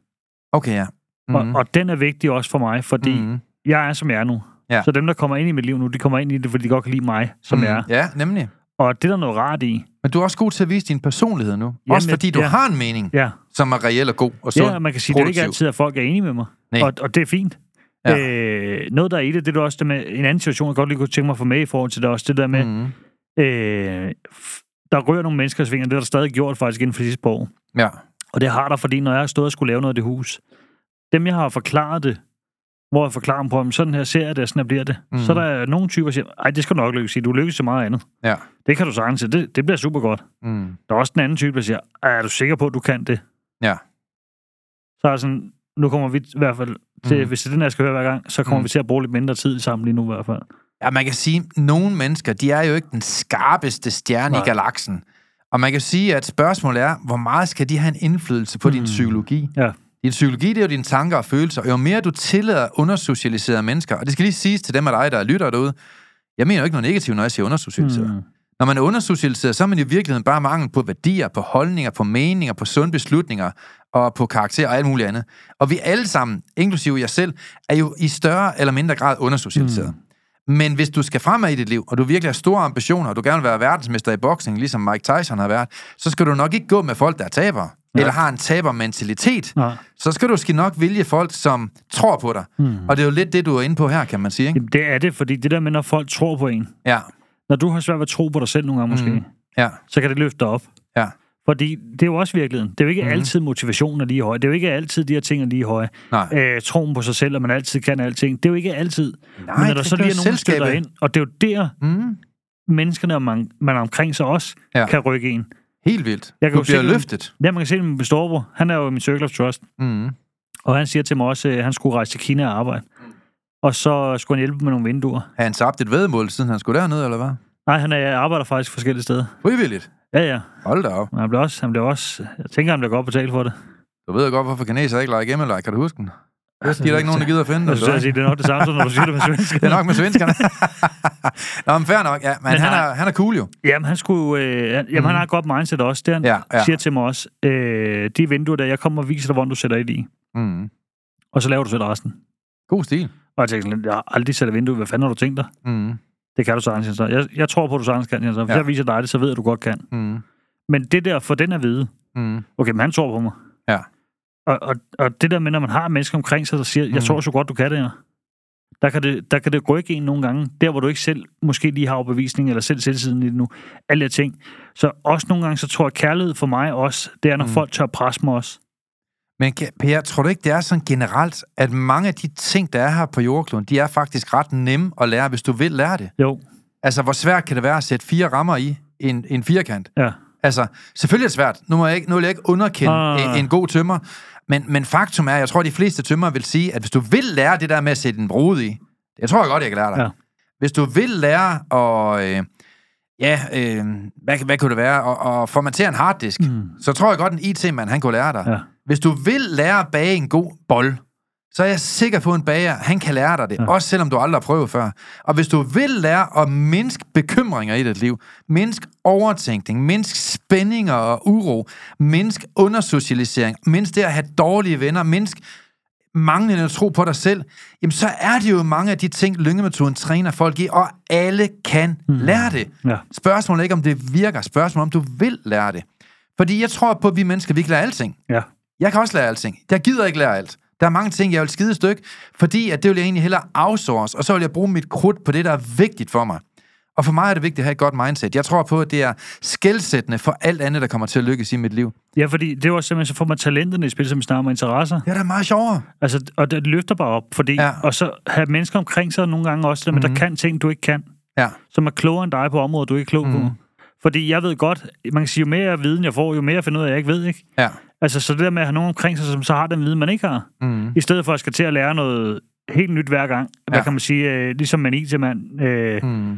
Okay, ja.
Mm. Og, og den er vigtig også for mig, fordi mm. Jeg er, som jeg er nu.
Ja.
Så dem, der kommer ind i mit liv nu, de kommer ind i det, fordi de godt kan lide mig, som jeg er.
Ja, nemlig.
Og det er der noget rart i.
Men du er også god til at vise din personlighed nu.
Jamen,
også fordi du
ja.
har en mening,
Ja,
som er reel og god og sund.
ja man kan sige, det er ikke
produktiv.
altid, at folk er enige med mig.
Nej.
Og, og det er fint.
Ja.
Øh, noget, der er i det, det er også det med en anden situation, jeg godt lige kunne tænke mig at få med i forhold til det også, det der med,
Mhm.
øh, der rører nogle mennesker i svingen, og det har der stadig gjort faktisk inden for sidste år.
Ja.
Og det har der, fordi når jeg har stået og skulle lave noget af det hus, dem jeg har forklaret det, hvor jeg forklarer dem på, om sådan her ser jeg det, og sådan her bliver det. Mm.
Mhm.
Så er der nogle typer, der siger, ej, det skal nok lykkes i, du lykkes så meget andet.
Ja.
Det kan du sagtens se, det, det bliver super godt.
Mm.
Der er også den anden type, der siger, "Ej, er du sikker på, at du kan det?
Ja.
Så er sådan, nu kommer vi i hvert fald til,
Mm.
hvis det er den, jeg skal høre hver gang, så kommer
Mm.
vi til at bruge lidt mindre tid sammen lige nu i hvert fald.
Ja, man kan sige, at nogle mennesker, de er jo ikke den skarpeste stjerne
Nej.
i galaksen. Og man kan sige, at spørgsmålet er, hvor meget skal de have en indflydelse på mm. din psykologi?
Ja.
Din psykologi, det er jo dine tanker og følelser. Og jo mere du tillader undersocialiserede mennesker, og det skal lige siges til dem af dig, der lytter derude, jeg mener jo ikke noget negativt, når jeg siger undersocialiseret. Mm. Når man er undersocialiseret, så er man i virkeligheden bare mangel på værdier, på holdninger, på meninger, på sunde beslutninger og på karakter og alt muligt andet. Og vi alle sammen, inklusive jeg selv, er jo i større eller mindre grad undersocialiseret. Mm. Men hvis du skal fremad i dit liv, og du virkelig har store ambitioner, og du gerne vil være verdensmester i boksning, ligesom Mike Tyson har været, så skal du nok ikke gå med folk, der er tabere,
Ja.
eller har en tabermentalitet.
Nej.
Så skal du måske nok vælge folk, som tror på dig.
Mm.
Og det er jo lidt det, du er inde på her, kan man sige. Ikke?
Jamen, det er det, fordi det der med, når folk tror på en,
Ja,
når du har svært ved at tro på dig selv nogle gange måske,
Mm. ja,
så kan det løfte dig op.
ja.
Fordi det er jo også virkeligheden. Det er jo ikke mm. altid motivationen er lige høj. Det er jo ikke altid, de her ting er lige høje.
Nej.
Øh, troen på sig selv, at man altid kan alting. Det er jo ikke altid.
Nej,
Men når der så lige er nogen, der ind, og det er jo der,
Mm.
menneskerne, og man, man er omkring sig også,
Ja.
ja. kan rykke en.
Helt vildt.
Jeg kan
du bliver
se det-
løftet.
Ja, man kan se det med. Han er jo min Circle of Trust.
Mm.
Og han siger til mig også, at han skulle rejse til Kina og arbejde. Og så skulle han hjælpe med nogle vinduer.
Har han tabt et vedmål, siden han skulle derned, eller hvad?
Nej, han er, arbejder faktisk forskellige steder.
Frivilligt.
Ja, ja.
Hold da op.
Men han bliver også, han bliver også, jeg tænker, han bliver godt betalt for det.
Du ved jo godt, hvorfor kineser ikke leger hjemmelej. Kan du huske den? Det er de er der ikke nogen, der gider at finde
Jeg
det.
at sige, det er nok det samme, som når du siger det med svensk. (laughs)
Det er nok med svenskerne. (laughs) Nå, men fair nok. Ja, men,
Men
han, er, han er cool jo.
Jamen, han skulle, øh, han- jamen, han har et godt mindset også. Det han
Ja, ja.
siger til mig også, øh, de vinduer der, jeg kommer og viser dig, hvordan du sætter ind i.
Mm.
Og så laver du selv resten.
God stil.
Og jeg tænkte sådan, jeg har aldrig sat et vindue. Hvad fanden har du tænkt dig?
Mm.
Det kan du sagtens, Jens. Jeg, jeg tror på, at du sagtens kan, Jens. Hvis
Ja.
jeg viser dig det, så ved jeg, at du godt kan.
Mm.
Men det der, for den at vide,
Mm.
okay, men han tror på mig. Og, og, og det der med, når man har mennesker omkring sig, der siger, jeg
Mm.
tror så godt, du kan det her. Der kan det, der kan det rykke en nogle gange, der hvor du ikke selv måske lige har overbevisning, eller selv selvsiden i det nu. Alle de ting. Så også nogle gange, så tror jeg, kærlighed for mig også, det er, når
Mm.
folk tør presse mig også.
Men Per, tror du ikke, det er sådan generelt, at mange af de ting, der er her på jordkloden, de er faktisk ret nemme at lære, hvis du vil lære det?
Jo,
Altså, hvor svært kan det være at sætte fire rammer i en, en firkant?
ja.
Altså, selvfølgelig er det svært. Nu, må jeg ikke, nu vil jeg ikke underkende
Ah.
en, en god tømmer. Men, men faktum er, jeg tror, de fleste tømmer vil sige, at hvis du vil lære det der med at sætte en brud i, det tror jeg godt, jeg kan lære dig.
Ja.
Hvis du vil lære at, øh, ja, øh, hvad, hvad kunne det være, at, at formatere en harddisk, mm.
Mm.
så tror jeg godt, en IT-mand, han kunne lære dig.
Ja.
Hvis du vil lære at bage en god bold, så er jeg sikker på, at en bager, han kan lære dig det, ja. Også selvom du aldrig har prøvet før. Og hvis du vil lære at mindske bekymringer i dit liv, mindske overtænkning, mindske spændinger og uro, mindske undersocialisering, mindske det at have dårlige venner, mindske manglende tro på dig selv, jamen så er det jo mange af de ting, lyngemetoden træner folk i, og alle kan mm. lære det.
Ja.
Spørgsmålet er ikke, om det virker. Spørgsmålet om du vil lære det. Fordi jeg tror på, at vi mennesker, vi kan lære alting.
Ja.
Jeg kan også lære alting. Jeg gider ikke lære alt. Der er mange ting, jeg vil skide et stykke, fordi at det vil jeg egentlig hellere outsource, og så vil jeg bruge mit krudt på det, der er vigtigt for mig. Og for mig er det vigtigt at have et godt mindset. Jeg tror på, at det er skældsættende for alt andet, der kommer til at lykkes i mit liv.
ja, fordi det er også simpelthen, så får man talenterne i spil, som snakker med interesser.
Det er meget sjovere.
Altså, og det løfter bare op, fordi,
Ja.
ja. og så have mennesker omkring sig nogle gange også, der, mm.
Mhm.
der kan ting, du ikke kan,
Ja.
som er klogere end dig på områder, du ikke er klog mm. på. Fordi jeg ved godt, man kan sige, jo mere viden jeg får, jo mere jeg finder ud af, jeg ikke ved, ikke?
Ja.
Altså, så det der med at have nogen omkring sig, som så har den viden, man ikke har,
Mm.
i stedet for at skal til at lære noget helt nyt hver gang. Hvad
Ja.
kan man sige? Øh, ligesom en IT-mand. Øh,
Mm.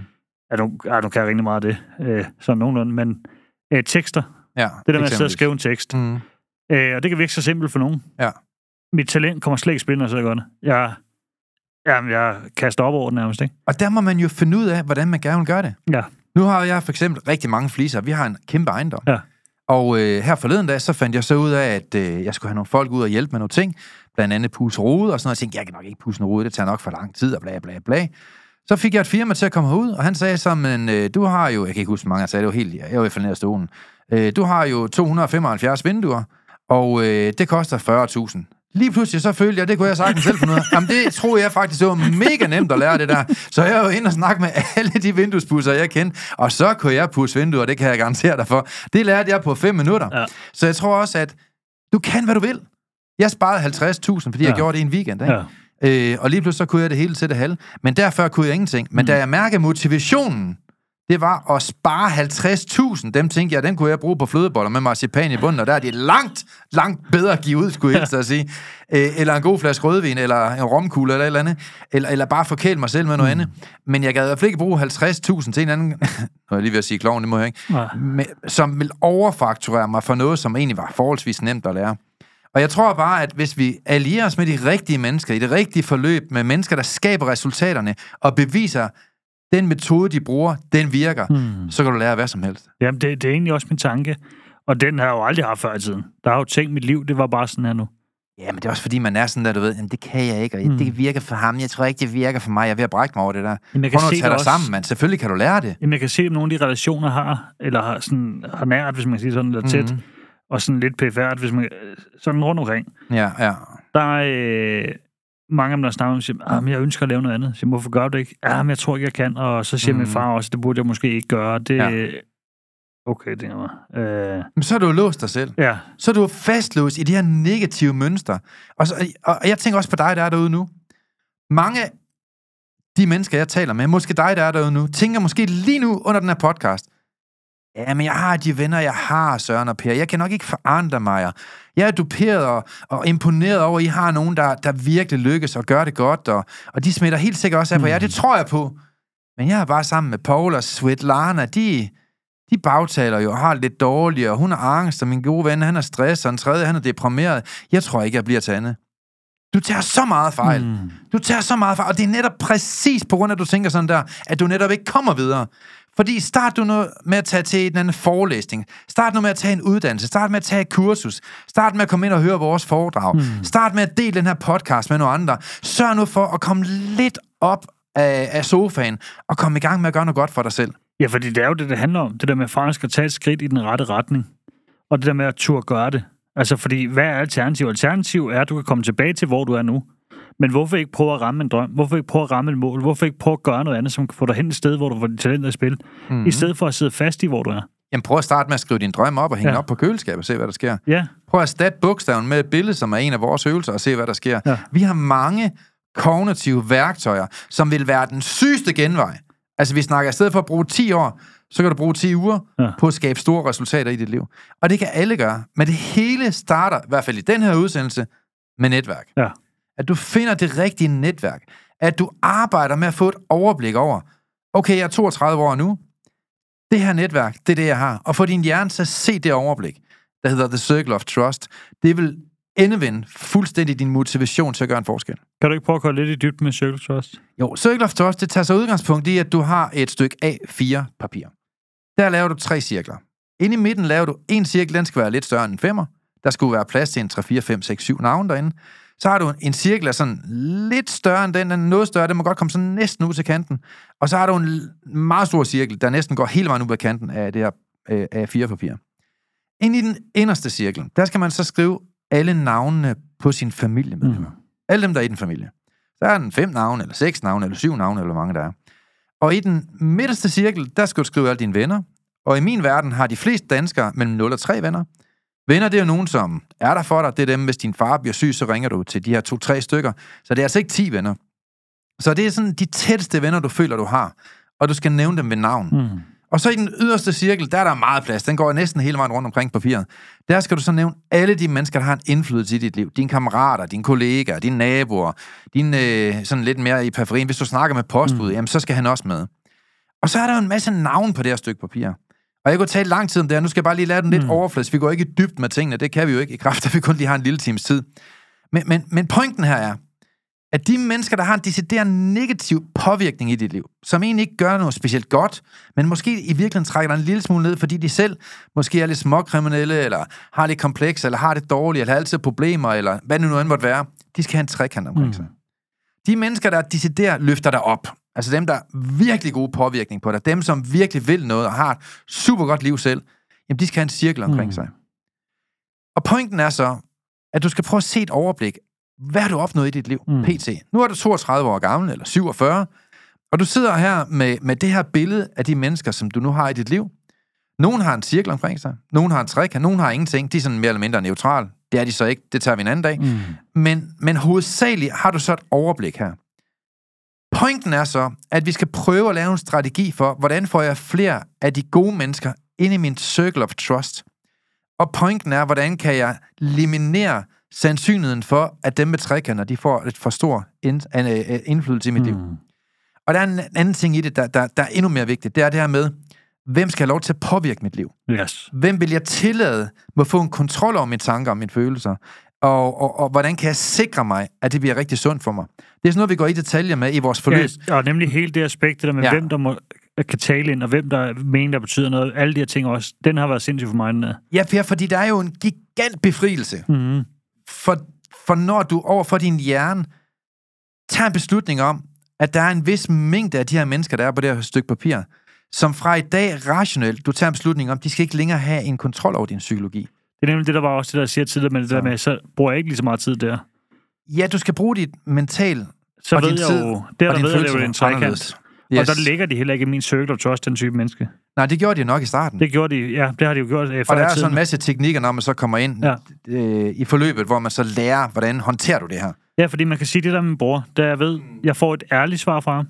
ja, nu, ja, nu kan jeg rigtig meget af det. Øh, sådan nogenlunde. Men øh, tekster.
Ja,
Det der med at sidde og skrive en tekst.
Mm.
Øh, og det kan virke så simpelt for nogen.
Ja.
Mit talent kommer slet ikke i spil, når jeg så gør det. Jeg, jamen, jeg kaster op over det nærmest, ikke?
Og der må man jo finde ud af, hvordan man gerne vil gøre det.
Ja.
Nu har jeg for eksempel rigtig mange fliser. Vi har en kæmpe ejendom.
Ja.
Og øh, her forleden dag, så fandt jeg så ud af, at øh, jeg skulle have nogle folk ud og hjælpe med nogle ting. Blandt andet puse rode og sådan noget. Jeg tænkte, jeg kan nok ikke puse en rode, det tager nok for lang tid og bla bla bla. Så fik jeg et firma til at komme herud, og han sagde så, men øh, du har jo, jeg kan ikke huske, hvor mange jeg sagde, det var helt, jeg var i faldet af stolen. Øh, du har jo 275 vinduer, og øh, det koster 40.000. Lige pludselig så følte jeg, det kunne jeg sagtens selv finde ud af. Jamen det troede jeg faktisk, det var mega nemt at lære det der. Så jeg var inde og snakke med alle de vinduespusser, jeg kendte, og så kunne jeg pusse vinduer, det kan jeg garantere dig for. Det lærte jeg på 5 minutter.
Ja.
Så jeg tror også, at du kan, hvad du vil. Jeg sparede 50.000, fordi ja. jeg gjorde det i en weekend. Ikke?
Ja.
Øh, og lige pludselig så kunne jeg det hele til det halve. Men derfor kunne jeg ingenting. Men mm. da jeg mærkede motivationen, det var at spare 50.000. Dem tænkte jeg, den kunne jeg bruge på flødeboller med marcipan i bunden, og der er det langt, langt bedre at give ud, skulle jeg at sige. Øh, eller en god flaske rødvin, eller en romkugle, eller et eller andet. Eller, eller bare forkæle mig selv med noget mm. andet. Men jeg gad i hvert fald ikke bruge 50.000 til en anden... (laughs) nu er lige ved at sige kloven, det må jeg ikke.
Nej.
Men, som vil overfakturere mig for noget, som egentlig var forholdsvis nemt at lære. Og jeg tror bare, at hvis vi allierer os med de rigtige mennesker, i det rigtige forløb, med mennesker, der skaber resultaterne, og beviser, den metode, de bruger, den virker,
Hmm.
så kan du lære hvad som helst.
Jamen, det, det er egentlig også min tanke. Og den har jeg jo aldrig haft før i tiden. Der har jo tænkt mit liv, det var bare sådan her nu.
Ja, men det er også fordi, man er sådan der, du ved, jamen, det kan jeg ikke, og
Mm.
det virker for ham, jeg tror ikke, det virker for mig, jeg er ved at brække mig over det der.
Jamen, jeg
Prøv
kan
nu at
se
tage dig
også.
sammen, mand. Selvfølgelig kan du lære det.
Jamen, jeg kan se, at nogle af de relationer har, eller har, sådan, har nært, hvis man kan sige sådan, eller tæt, mm-hmm. og sådan lidt pfr, hvis man, øh, sådan rundt omkring.
Ja, ja.
Der er øh, mange af dem, der snakker om, siger, ah, men jeg ønsker at lave noget andet. Så siger, hvorfor gør du det ikke? Ja, men jeg tror ikke, jeg kan. Og så siger mm. min far også, det burde jeg måske ikke gøre. Det,
Ja.
Okay, det er mig. Øh,
Men så er du låst dig selv.
ja,
så er du fastlåst i de her negative mønstre. Og, så, og jeg tænker også på dig, der er derude nu. Mange de mennesker, jeg taler med, måske dig, der er derude nu, tænker måske lige nu under den her podcast, ja, men jeg har de venner, jeg har, Søren og Per. Jeg kan nok ikke forandre mig. Jeg er duperet og, og imponeret over, at I har nogen, der, der virkelig lykkes og gør det godt, og, og de smitter helt sikkert også af på jer. Det tror jeg på. Men jeg er bare sammen med Paul og Svetlana, de, de bagtaler jo og har lidt dårligt, og hun har angst, og min gode ven, han er stress, og en tredje, han er deprimeret. Jeg tror ikke, jeg bliver til andet. Du tager så meget fejl. Mm.
Mm.
Du tager så meget fejl, og det er netop præcis på grund af, at du tænker sådan der, at du netop ikke kommer videre. Fordi start du nu med at tage til en anden forelæsning. Start nu med at tage en uddannelse. Start med at tage et kursus. Start med at komme ind og høre vores foredrag. Mm. Start med at dele den her podcast med nogle andre. Sørg nu for at komme lidt op af, af sofaen og komme i gang med at gøre noget godt for dig selv.
Ja, fordi det er jo det, det handler om. Det der med faktisk at tage et skridt i den rette retning. Og det der med at turde gøre det. Altså, fordi hvad er alternativ? Alternativ er, at du kan komme tilbage til, hvor du er nu. Men hvorfor ikke prøve at ramme en drøm? Hvorfor ikke prøve at ramme et mål? Hvorfor ikke prøve at gøre noget andet, som kan få dig hen et sted, hvor du får dit talent i spil? Mm-hmm. I stedet for at sidde fast i, hvor du er.
Jamen prøv at starte med at skrive din drøm op og hænge ja. Op på køleskabet og se, hvad der sker.
Ja,
Prøv at erstatte bogstaven med et billede, som er en af vores øvelser, og se, hvad der sker.
Ja.
Vi har mange kognitive værktøjer, som vil være den sygeste genvej. Altså, vi snakker, i stedet for at bruge 10 år, så kan du bruge 10 uger. Ja. på at skabe store resultater i dit liv. Og det kan alle gøre. Men det hele starter, i hvert fald i den her udsendelse, med netværk.
ja.
At du finder det rigtige netværk. At du arbejder med at få et overblik over, okay, jeg er 32 år nu. Det her netværk, det er det, jeg har. Og få din hjerne til at se det overblik, der hedder The Circle of Trust. Det vil endevende fuldstændig din motivation til at gøre en forskel.
Kan du ikke prøve at gå lidt i dybden med Circle Trust?
Jo, Circle of Trust, det tager sig udgangspunkt i, at du har et stykke A4-papir. Der laver du tre cirkler. Inde i midten laver du en cirkel, den skal være lidt større end en femmer. Der skulle være plads til en 3, 4, 5, 6, 7 navne derinde. Så har du en cirkel, der er sådan lidt større end den, den er noget større, den må godt komme sådan næsten ud til kanten. Og så har du en meget stor cirkel, der næsten går hele vejen ud af kanten af det her øh, A4-papir. Ind i den inderste cirkel, der skal man så skrive alle navnene på sin familiemedlemmer. Mm. Alle dem, der er i den familie. Så er den fem navne, eller seks navne, eller syv navne, eller hvor mange der er. Og i den midterste cirkel, der skal du skrive alle dine venner. Og i min verden har de fleste danskere mellem 0 og 3 venner. Venner, det er jo nogen, som er der for dig. Det er dem, hvis din far bliver syg, så ringer du til de her to-tre stykker. Så det er altså ikke 10 venner. Så det er sådan de tætteste venner, du føler, du har. Og du skal nævne dem ved navn.
Mm.
Og så i den yderste cirkel, der er der meget plads. Den går næsten hele vejen rundt omkring papiret. Der skal du så nævne alle de mennesker, der har en indflydelse i dit liv. Dine kammerater, dine kollegaer, dine naboer, dine øh, sådan lidt mere i periferien. Hvis du snakker med postbud, mm. jamen så skal han også med. Og så er der jo en masse navn på det her stykke papir. Og jeg kunne tale lang tid om det her. Nu skal jeg bare lige lade den lidt mm. overfladisk. Vi går ikke dybt med tingene. Det kan vi jo ikke i kraft, at vi kun lige har en lille times tid. Men, men, men pointen her er, at de mennesker, der har en decideret negativ påvirkning i dit liv, som egentlig ikke gør noget specielt godt, men måske i virkeligheden trækker dig en lille smule ned, fordi de selv måske er lidt småkriminelle, eller har lidt kompleks, eller har det dårligt, eller har altid problemer, eller hvad det nu end måtte være, de skal have en trekant omkring mm. sig. De mennesker, der decideret løfter dig op, altså dem, der har virkelig god påvirkning på dig, dem, som virkelig vil noget og har et super godt liv selv, jamen de skal have en cirkel omkring mm. sig. Og pointen er så, at du skal prøve at se et overblik hvad har du opnået i dit liv, mm. pt? Nu er du 32 år gammel, eller 47, og du sidder her med, med det her billede af de mennesker, som du nu har i dit liv. Nogen har en cirkel omkring sig, nogen har en træk, nogen har ingenting. De er sådan mere eller mindre neutral. Det er de så ikke, det tager vi en anden dag. Mm. Men, men hovedsageligt har du så et overblik her. Pointen er så, at vi skal prøve at lave en strategi for, hvordan får jeg flere af de gode mennesker ind i min circle of trust. Og pointen er, hvordan kan jeg eliminere sandsynligheden for, at dem med trekanter, de får et for stor indflydelse i mit mm. liv. Og der er en anden ting i det, der, der, der er endnu mere vigtigt. Det er det her med, hvem skal have lov til at påvirke mit liv?
Yes.
Hvem vil jeg tillade må få en kontrol over mine tanker og mine følelser? Og, og, og hvordan kan jeg sikre mig, at det bliver rigtig sundt for mig? Det er sådan noget, vi går i detaljer med i vores forløb.
Ja, og nemlig hele det aspekt, der med ja. hvem der må, kan tale ind, og hvem der mener, der betyder noget. Alle de her ting også. Den har været sindssygt for mig. Den
Ja, Per, fordi der er jo en gigant befrielse. Mm-hmm for, for når du over for din hjerne tager en beslutning om, at der er en vis mængde af de her mennesker, der er på det her stykke papir, som fra i dag rationelt, du tager en beslutning om, de skal ikke længere have en kontrol over din psykologi.
Det er nemlig det, der var også det, der siger tidligere, men det der med, så bruger jeg ikke lige så meget tid der.
Ja, du skal bruge dit mental
så og ved din jeg tid, jo, der, der ved jeg, det er jo en trekant. Yes. Og der ligger de heller ikke i min circle of trust, den type menneske.
Nej, det gjorde de nok i starten.
Det gjorde de, ja, det har de jo gjort øh,
Og der er sådan en masse teknikker, når man så kommer ind ja. øh, i forløbet, hvor man så lærer, hvordan håndterer du det her.
Ja, fordi man kan sige det der med min bror, da jeg ved, jeg får et ærligt svar fra ham.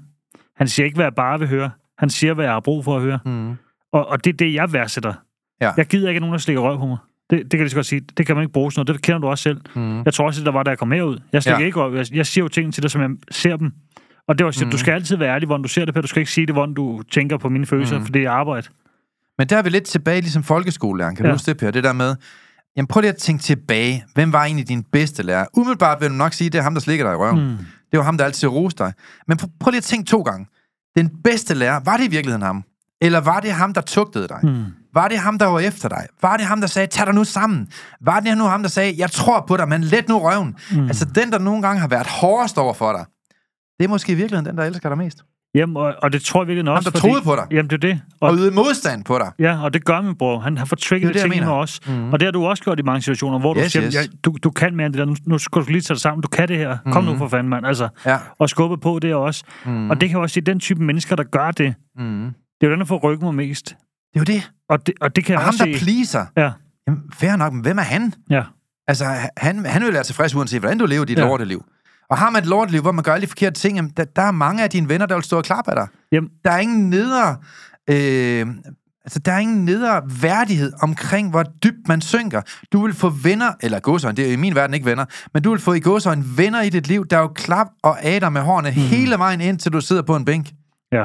Han siger ikke, hvad jeg bare vil høre. Han siger, hvad jeg har brug for at høre. Mm. Og, og det er det, jeg værdsætter. Ja. Jeg gider ikke, at nogen, der slikker røv på mig. Det, det kan jeg så godt sige. Det kan man ikke bruge sådan noget. Det kender du også selv. Mm. Jeg tror også, at der var, da jeg kom herud. Jeg stikker ja. ikke. Jeg, jeg siger jo ting til dig, som jeg ser dem. Og det var, mm. du skal altid være ærlig, hvordan du ser det på. Du skal ikke sige det, hvordan du tænker på mine følelser, mm. for det er arbejde.
Men der er vi lidt tilbage, ligesom folkeskolelærer. Kan ja. du huske det, Per? Det der med, jamen prøv lige at tænke tilbage. Hvem var egentlig din bedste lærer? Umiddelbart vil du nok sige, det er ham, der slikker dig i røven. Mm. Det var ham, der altid roste dig. Men prøv, prøv lige at tænke to gange. Den bedste lærer, var det i virkeligheden ham? Eller var det ham, der tugtede dig? Mm. Var det ham, der var efter dig? Var det ham, der sagde, tag dig nu sammen? Var det nu ham, der sagde, jeg tror på dig, men let nu røven? Mm. Altså den, der nogle gange har været hårdest over for dig, det er måske i virkeligheden den, der elsker dig mest.
Jamen, og, og det tror jeg virkelig også.
Han, der troede på dig.
Jamen, det er det.
Og, og modstand på dig.
Ja, og det gør min bror. Han har fået trigget det, det ting med os. Mm. Og det har du også gjort i mange situationer, hvor yes, du siger, yes. ja, du, du kan mere end det der. Nu, nu skal du lige tage det sammen. Du kan det her. Kom nu for fanden, mand. Altså, ja. Og skubbe på det også. Mm. Og det kan jo også sige, den type mennesker, der gør det, mm. det er jo den, der får ryggen mig mest. Det
er jo det.
Og det, og det kan
og
jeg
ham, der pleaser. Ja. Jamen, fair nok, men hvem er han?
Ja.
Altså, han, han vil være tilfreds, uanset hvordan du lever dit ja. lorteliv. Og har man et lorteliv, hvor man gør alle de forkerte ting, jamen, der, der er mange af dine venner, der vil stå og klappe af dig. Jamen. Der er ingen nedre... Øh, altså, der er ingen nedre værdighed omkring, hvor dybt man synker. Du vil få venner, eller godsøjne, det er i min verden ikke venner, men du vil få i godsøjne venner i dit liv, der jo klap og ader med hårene mm. hele vejen ind, til du sidder på en bænk.
Ja.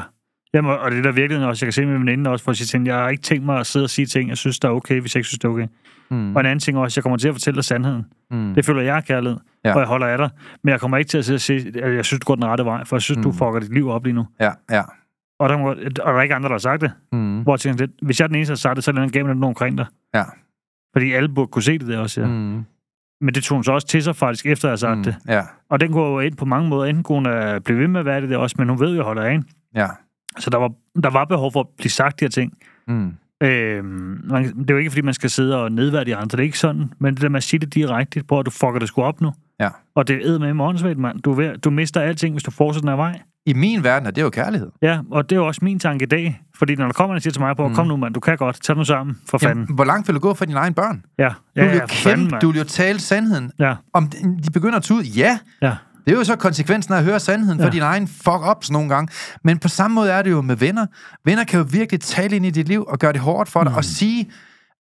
Jamen, og det er der virkelig også, jeg kan se med min veninde også, for at sige ting, jeg har ikke tænkt mig at sidde og sige ting, jeg synes, der er okay, hvis jeg ikke synes, det er okay. Mm. Og en anden ting også, jeg kommer til at fortælle dig sandheden. Mm. Det føler jeg er kærlighed, ja. og jeg holder af dig. Men jeg kommer ikke til at sidde og sige, at jeg synes, du går den rette vej, for jeg synes, mm. du fucker dit liv op lige nu.
Ja, ja.
Og der, må, og der er ikke andre, der har sagt det. Mm. Hvor jeg tænker, hvis jeg er den eneste, der har sagt det, så er der en gav nogen omkring dig.
Ja.
Fordi alle burde kunne se det der også, ja. Mm. Men det tog hun så også til sig faktisk, efter jeg har sagt mm. det.
Ja.
Og den kunne jo ind på mange måder. Enten kunne hun blive ved med at være det der også, men hun ved jo, at jeg holder af hende.
Ja.
Så der var, der var behov for at blive sagt de her ting. Mm. Øh, man, det er jo ikke, fordi man skal sidde og nedværdige andre. Det er ikke sådan. Men det der med at sige det direkte, på at du fucker det sgu op nu.
Ja.
Og det er med morgensvægt, mand. Du, ved, du mister alting, hvis du fortsætter den her vej.
I min verden er det jo kærlighed.
Ja, og det er jo også min tanke i dag. Fordi når der kommer en siger til mig på, mm. kom nu mand, du kan godt, tag nu sammen, for Jamen, fanden.
Hvor langt vil du gå for dine egne børn?
Ja, ja,
du vil
ja,
jo kæmpe, fanden, du vil jo tale sandheden.
Ja.
Om de begynder at tude, ja.
ja.
Det er jo så konsekvensen af at høre sandheden ja. for din egen fuck-ups nogle gange. Men på samme måde er det jo med venner. Venner kan jo virkelig tale ind i dit liv og gøre det hårdt for dig mm. og sige,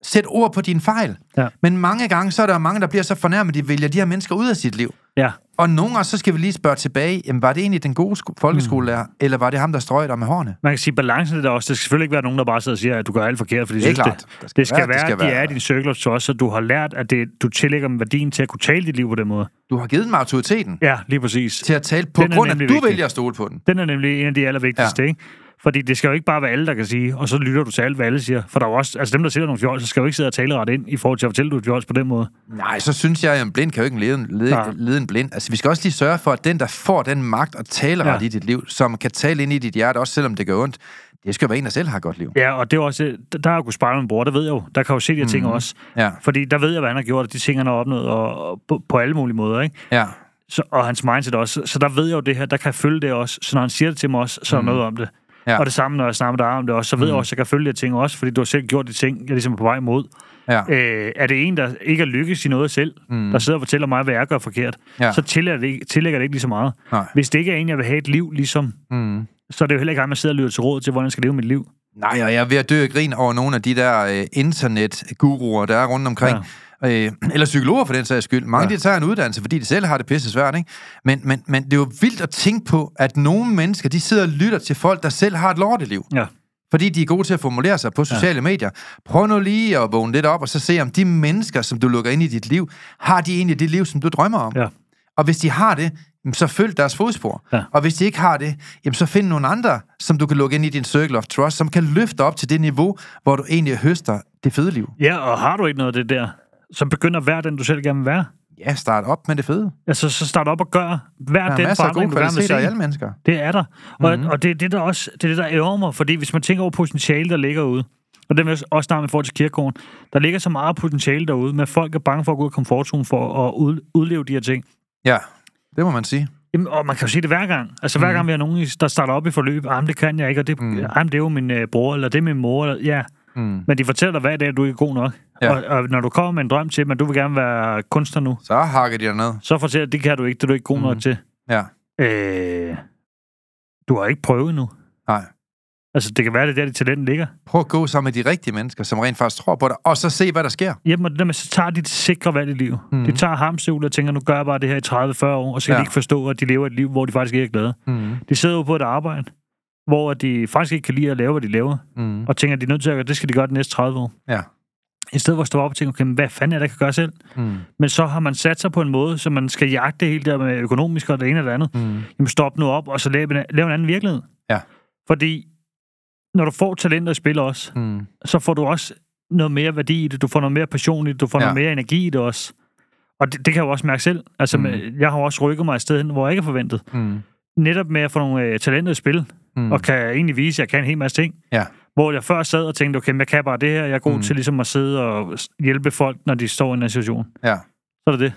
sæt ord på din fejl.
Ja.
Men mange gange, så er der mange, der bliver så fornærmet, de vælger de her mennesker ud af sit liv.
Ja.
Og nogle gange, så skal vi lige spørge tilbage, jamen, var det egentlig den gode sko- folkeskolelærer, mm. eller var det ham, der strøg dig med hårene?
Man kan sige, balancen er der også. Det skal selvfølgelig ikke være nogen, der bare sidder og siger, at du gør alt forkert, fordi
Det er klart.
Det, det skal
være-
være,
det skal
at de
være-
er din circle så også, så du har lært, at det, du tillægger dem værdien til at kunne tale dit liv på den måde.
Du har givet dem autoriteten
Ja, lige præcis.
til at tale på
Den
grund af, at du
vigtig.
vælger at stole på den.
Den er nemlig en af de allervigtigste, ja. ikke? Fordi det skal jo ikke bare være alle, der kan sige, og så lytter du til alt, hvad alle siger. For der er jo også, altså dem, der siger nogle fjols, så skal jo ikke sidde og tale ret ind i forhold til at fortælle, du et fjols på den måde.
Nej, så synes jeg, at en blind kan jo ikke lede, lede, lede en blind. Altså, vi skal også lige sørge for, at den, der får den magt og taleret
Ja.
i dit liv, som kan tale ind i dit hjerte, også selvom det gør ondt, det skal være en, der selv har et godt liv.
Ja, og det er også, der har jeg kunnet spejle min bror, der ved jeg jo, der kan jo se de her ting
Mhm.
også.
Ja,
Fordi der ved jeg, hvad han har gjort, og de ting, han har opnået, og, og på, på alle mulige måder, ikke?
ja.
Så, og hans mindset også. Så der ved jeg jo det her, der kan jeg følge det også. Så når han siger det til mig også, så er der noget om det.
Ja.
Og det samme, når jeg snakker med dig om det også, så ved jeg også, at jeg kan følge de ting også, fordi du har selv gjort de ting, jeg ligesom er på vej imod.
Ja.
Øh, er det en, der ikke er lykkes i noget selv, mm. der sidder og fortæller mig, hvad jeg gør forkert,
Ja.
så tillægger det, ikke, tillægger det ikke lige så meget.
Nej.
Hvis det ikke er en, jeg vil have et liv ligesom,
Mm.
så er det jo heller ikke ham, jeg sidder og lytter til råd til, hvordan jeg skal leve mit liv.
Nej, og jeg er ved at dø af grin over nogle af de der øh, internet-guruer, der er rundt omkring. Ja. Øh, (clears throat) eller psykologer for den sags skyld. Mange ja. De tager en uddannelse, fordi de selv har det pisse svært, ikke? Men, men, men det er jo vildt at tænke på, at nogle mennesker, de sidder og lytter til folk, der selv har et lorteliv.
Ja.
Fordi de er gode til at formulere sig på sociale ja. medier. Prøv nu lige at vågne lidt op, og så se, om de mennesker, som du lukker ind i dit liv, har de egentlig det liv, som du drømmer om.
Ja.
Og hvis de har det, så følg deres fodspor.
Ja.
Og hvis de ikke har det, jamen, så find nogle andre, som du kan lukke ind i din circle of trust, som kan løfte op til det niveau, hvor du egentlig høster det fede liv.
Ja, og har du ikke noget af det der, så begynder at være den, du selv gerne vil være.
Ja, start op med det fede.
Altså, så start op og gør hver
Der er
den forandring, du gerne vil se.
alle mennesker.
Det er der. Og,
Mhm.
mm-hmm. og det er det, der også det, er det, der ærger mig, fordi hvis man tænker over potentiale, der ligger ude, og det vil jeg også snakke med forhold til kirkegården, der ligger så meget potentiale derude, men folk er bange for at gå ud af komfortzonen for at ud, udleve de her ting.
Ja, det må man sige.
Jamen, og man kan jo sige det hver gang. Altså hver
Mhm.
gang vi har nogen, der starter op i forløb, jamen det kan jeg ikke, og det, mm. jamen, det er jo min øh, bror, eller det er min mor, eller, ja.
Mm.
Men de fortæller dig hver dag, at du ikke er god nok.
Ja.
Og, og, når du kommer med en drøm til at du vil gerne være kunstner nu,
Så hakker de derned.
så fortæller de, det kan du ikke, det er du ikke god
Mhm.
nok til.
Ja,
Øh, du har ikke prøvet endnu.
nej.
Altså, det kan være, det er der, dit talent ligger.
Prøv at gå sammen med de rigtige mennesker, som rent faktisk tror på dig, og så se, hvad der sker.
Jamen, og det der med, så tager de det sikre valg i livet. Mm. De tager hamstehul og tænker, nu gør jeg bare det her i 30-40 år, og så kan
ja.
de ikke forstå, at de lever et liv, hvor de faktisk ikke er glade.
Mm.
De sidder jo på et arbejde, hvor de faktisk ikke kan lide at lave, hvad de laver,
Mm.
og tænker, at de er nødt til at gøre, det skal de gøre de næste 30 år.
Ja.
I stedet for at stå op og tænke, okay, hvad fanden er det, jeg kan gøre selv?
Mm.
Men så har man sat sig på en måde, så man skal jagte hele der med økonomisk og det ene og det andet.
Mm.
Jamen stop nu op, og så lave en, lave en anden virkelighed.
Ja.
Fordi når du får talenter i spil også,
Mm.
så får du også noget mere værdi i det, du får noget mere passion i det, du får
Ja.
noget mere energi i det også. Og det, det kan jeg jo også mærke selv. Altså,
Mm.
jeg har også rykket mig et sted hen, hvor jeg ikke har forventet.
Mm.
Netop med at få nogle øh, talenter i spil,
Mm.
og kan egentlig vise, at jeg kan en hel masse ting.
Ja.
Hvor jeg før sad og tænkte, okay, jeg kan bare det her. Jeg er god
Mm.
til ligesom at sidde og hjælpe folk, når de står i en situation.
Ja.
Så er det det.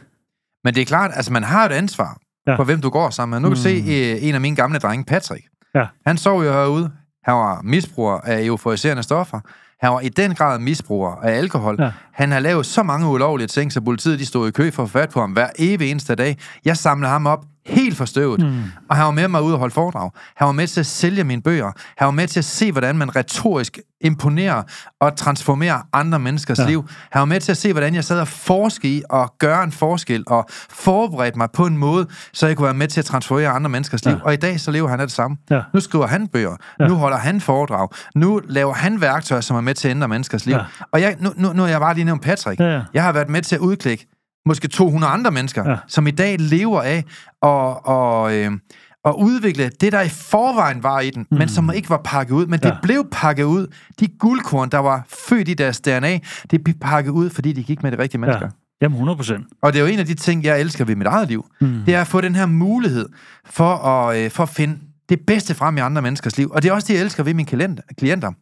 Men det er klart, altså man har et ansvar ja. For, hvem du går sammen med. Nu kan du
Mm.
se øh, en af mine gamle drenge, Patrick.
Ja.
Han sov jo herude. Han var misbruger af euforiserende stoffer. Han var i den grad misbruger af alkohol.
Ja.
Han har lavet så mange ulovlige ting, så politiet de stod i kø for at få fat på ham hver evig eneste dag. Jeg samlede ham op helt forstøvet. Mm. Og han var med mig ud og holde foredrag. Han var med til at sælge mine bøger. Han var med til at se, hvordan man retorisk imponerer og transformerer andre menneskers ja. Liv. Han var med til at se, hvordan jeg sad og forske i og gøre en forskel og forberedte mig på en måde, så jeg kunne være med til at transformere andre menneskers liv.
Ja.
Og i dag så lever han af det samme.
Ja.
Nu skriver han bøger. Ja. Nu holder han foredrag. Nu laver han værktøjer, som er med til at ændre menneskers liv. Ja. Og jeg, nu, nu, nu er jeg bare lige nævnt Patrick.
Ja, ja.
Jeg har været med til at udklikke måske 200 andre mennesker, ja. Som i dag lever af og, og, øh, og udvikle det, der i forvejen var i den, mm. men som ikke var pakket ud. Men det
Ja.
blev pakket ud. De guldkorn, der var født i deres DNA, det blev pakket ud, fordi de gik med de rigtige mennesker.
Ja. Jamen 100 procent.
Og det er jo en af de ting, jeg elsker ved mit eget liv. Mm. Det er at få den her mulighed for at, øh, for at finde det bedste frem i andre menneskers liv. Og det er også det, jeg elsker ved mine klienter.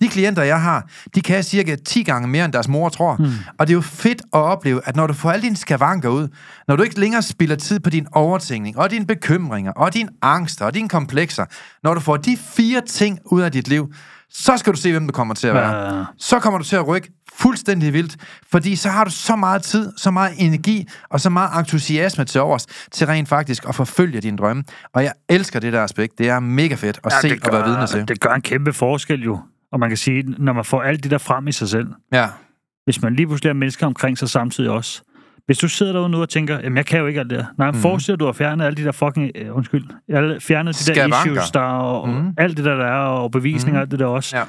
De klienter, jeg har, de kan cirka 10 gange mere, end deres mor tror. Mm. Og det er jo fedt at opleve, at når du får alle dine skavanker ud, når du ikke længere spilder tid på din overtænkning, og dine bekymringer, og dine angster, og dine komplekser, når du får de fire ting ud af dit liv, så skal du se, hvem du kommer til at være.
Ja.
Så kommer du til at rykke fuldstændig vildt, fordi så har du så meget tid, så meget energi og så meget entusiasme til overs til rent faktisk at forfølge dine drømme. Og jeg elsker det der aspekt. Det er mega fedt at ja, se og være vidne til.
Det gør en kæmpe forskel jo. Og man kan sige, når man får alt det der frem i sig selv,
Ja,
hvis man lige pludselig har mennesker omkring sig samtidig også. Hvis du sidder derude nu og tænker, jamen jeg kan jo ikke alt det der. Nej, mm. forestil dig, du har fjernet alle de der fucking, øh, undskyld, alle- fjernet de der
Skavanker.
issues, der er, og
Mhm.
mm. alt det der, der er, og bevisninger,
Mhm.
mm. alt det der også.
Ja.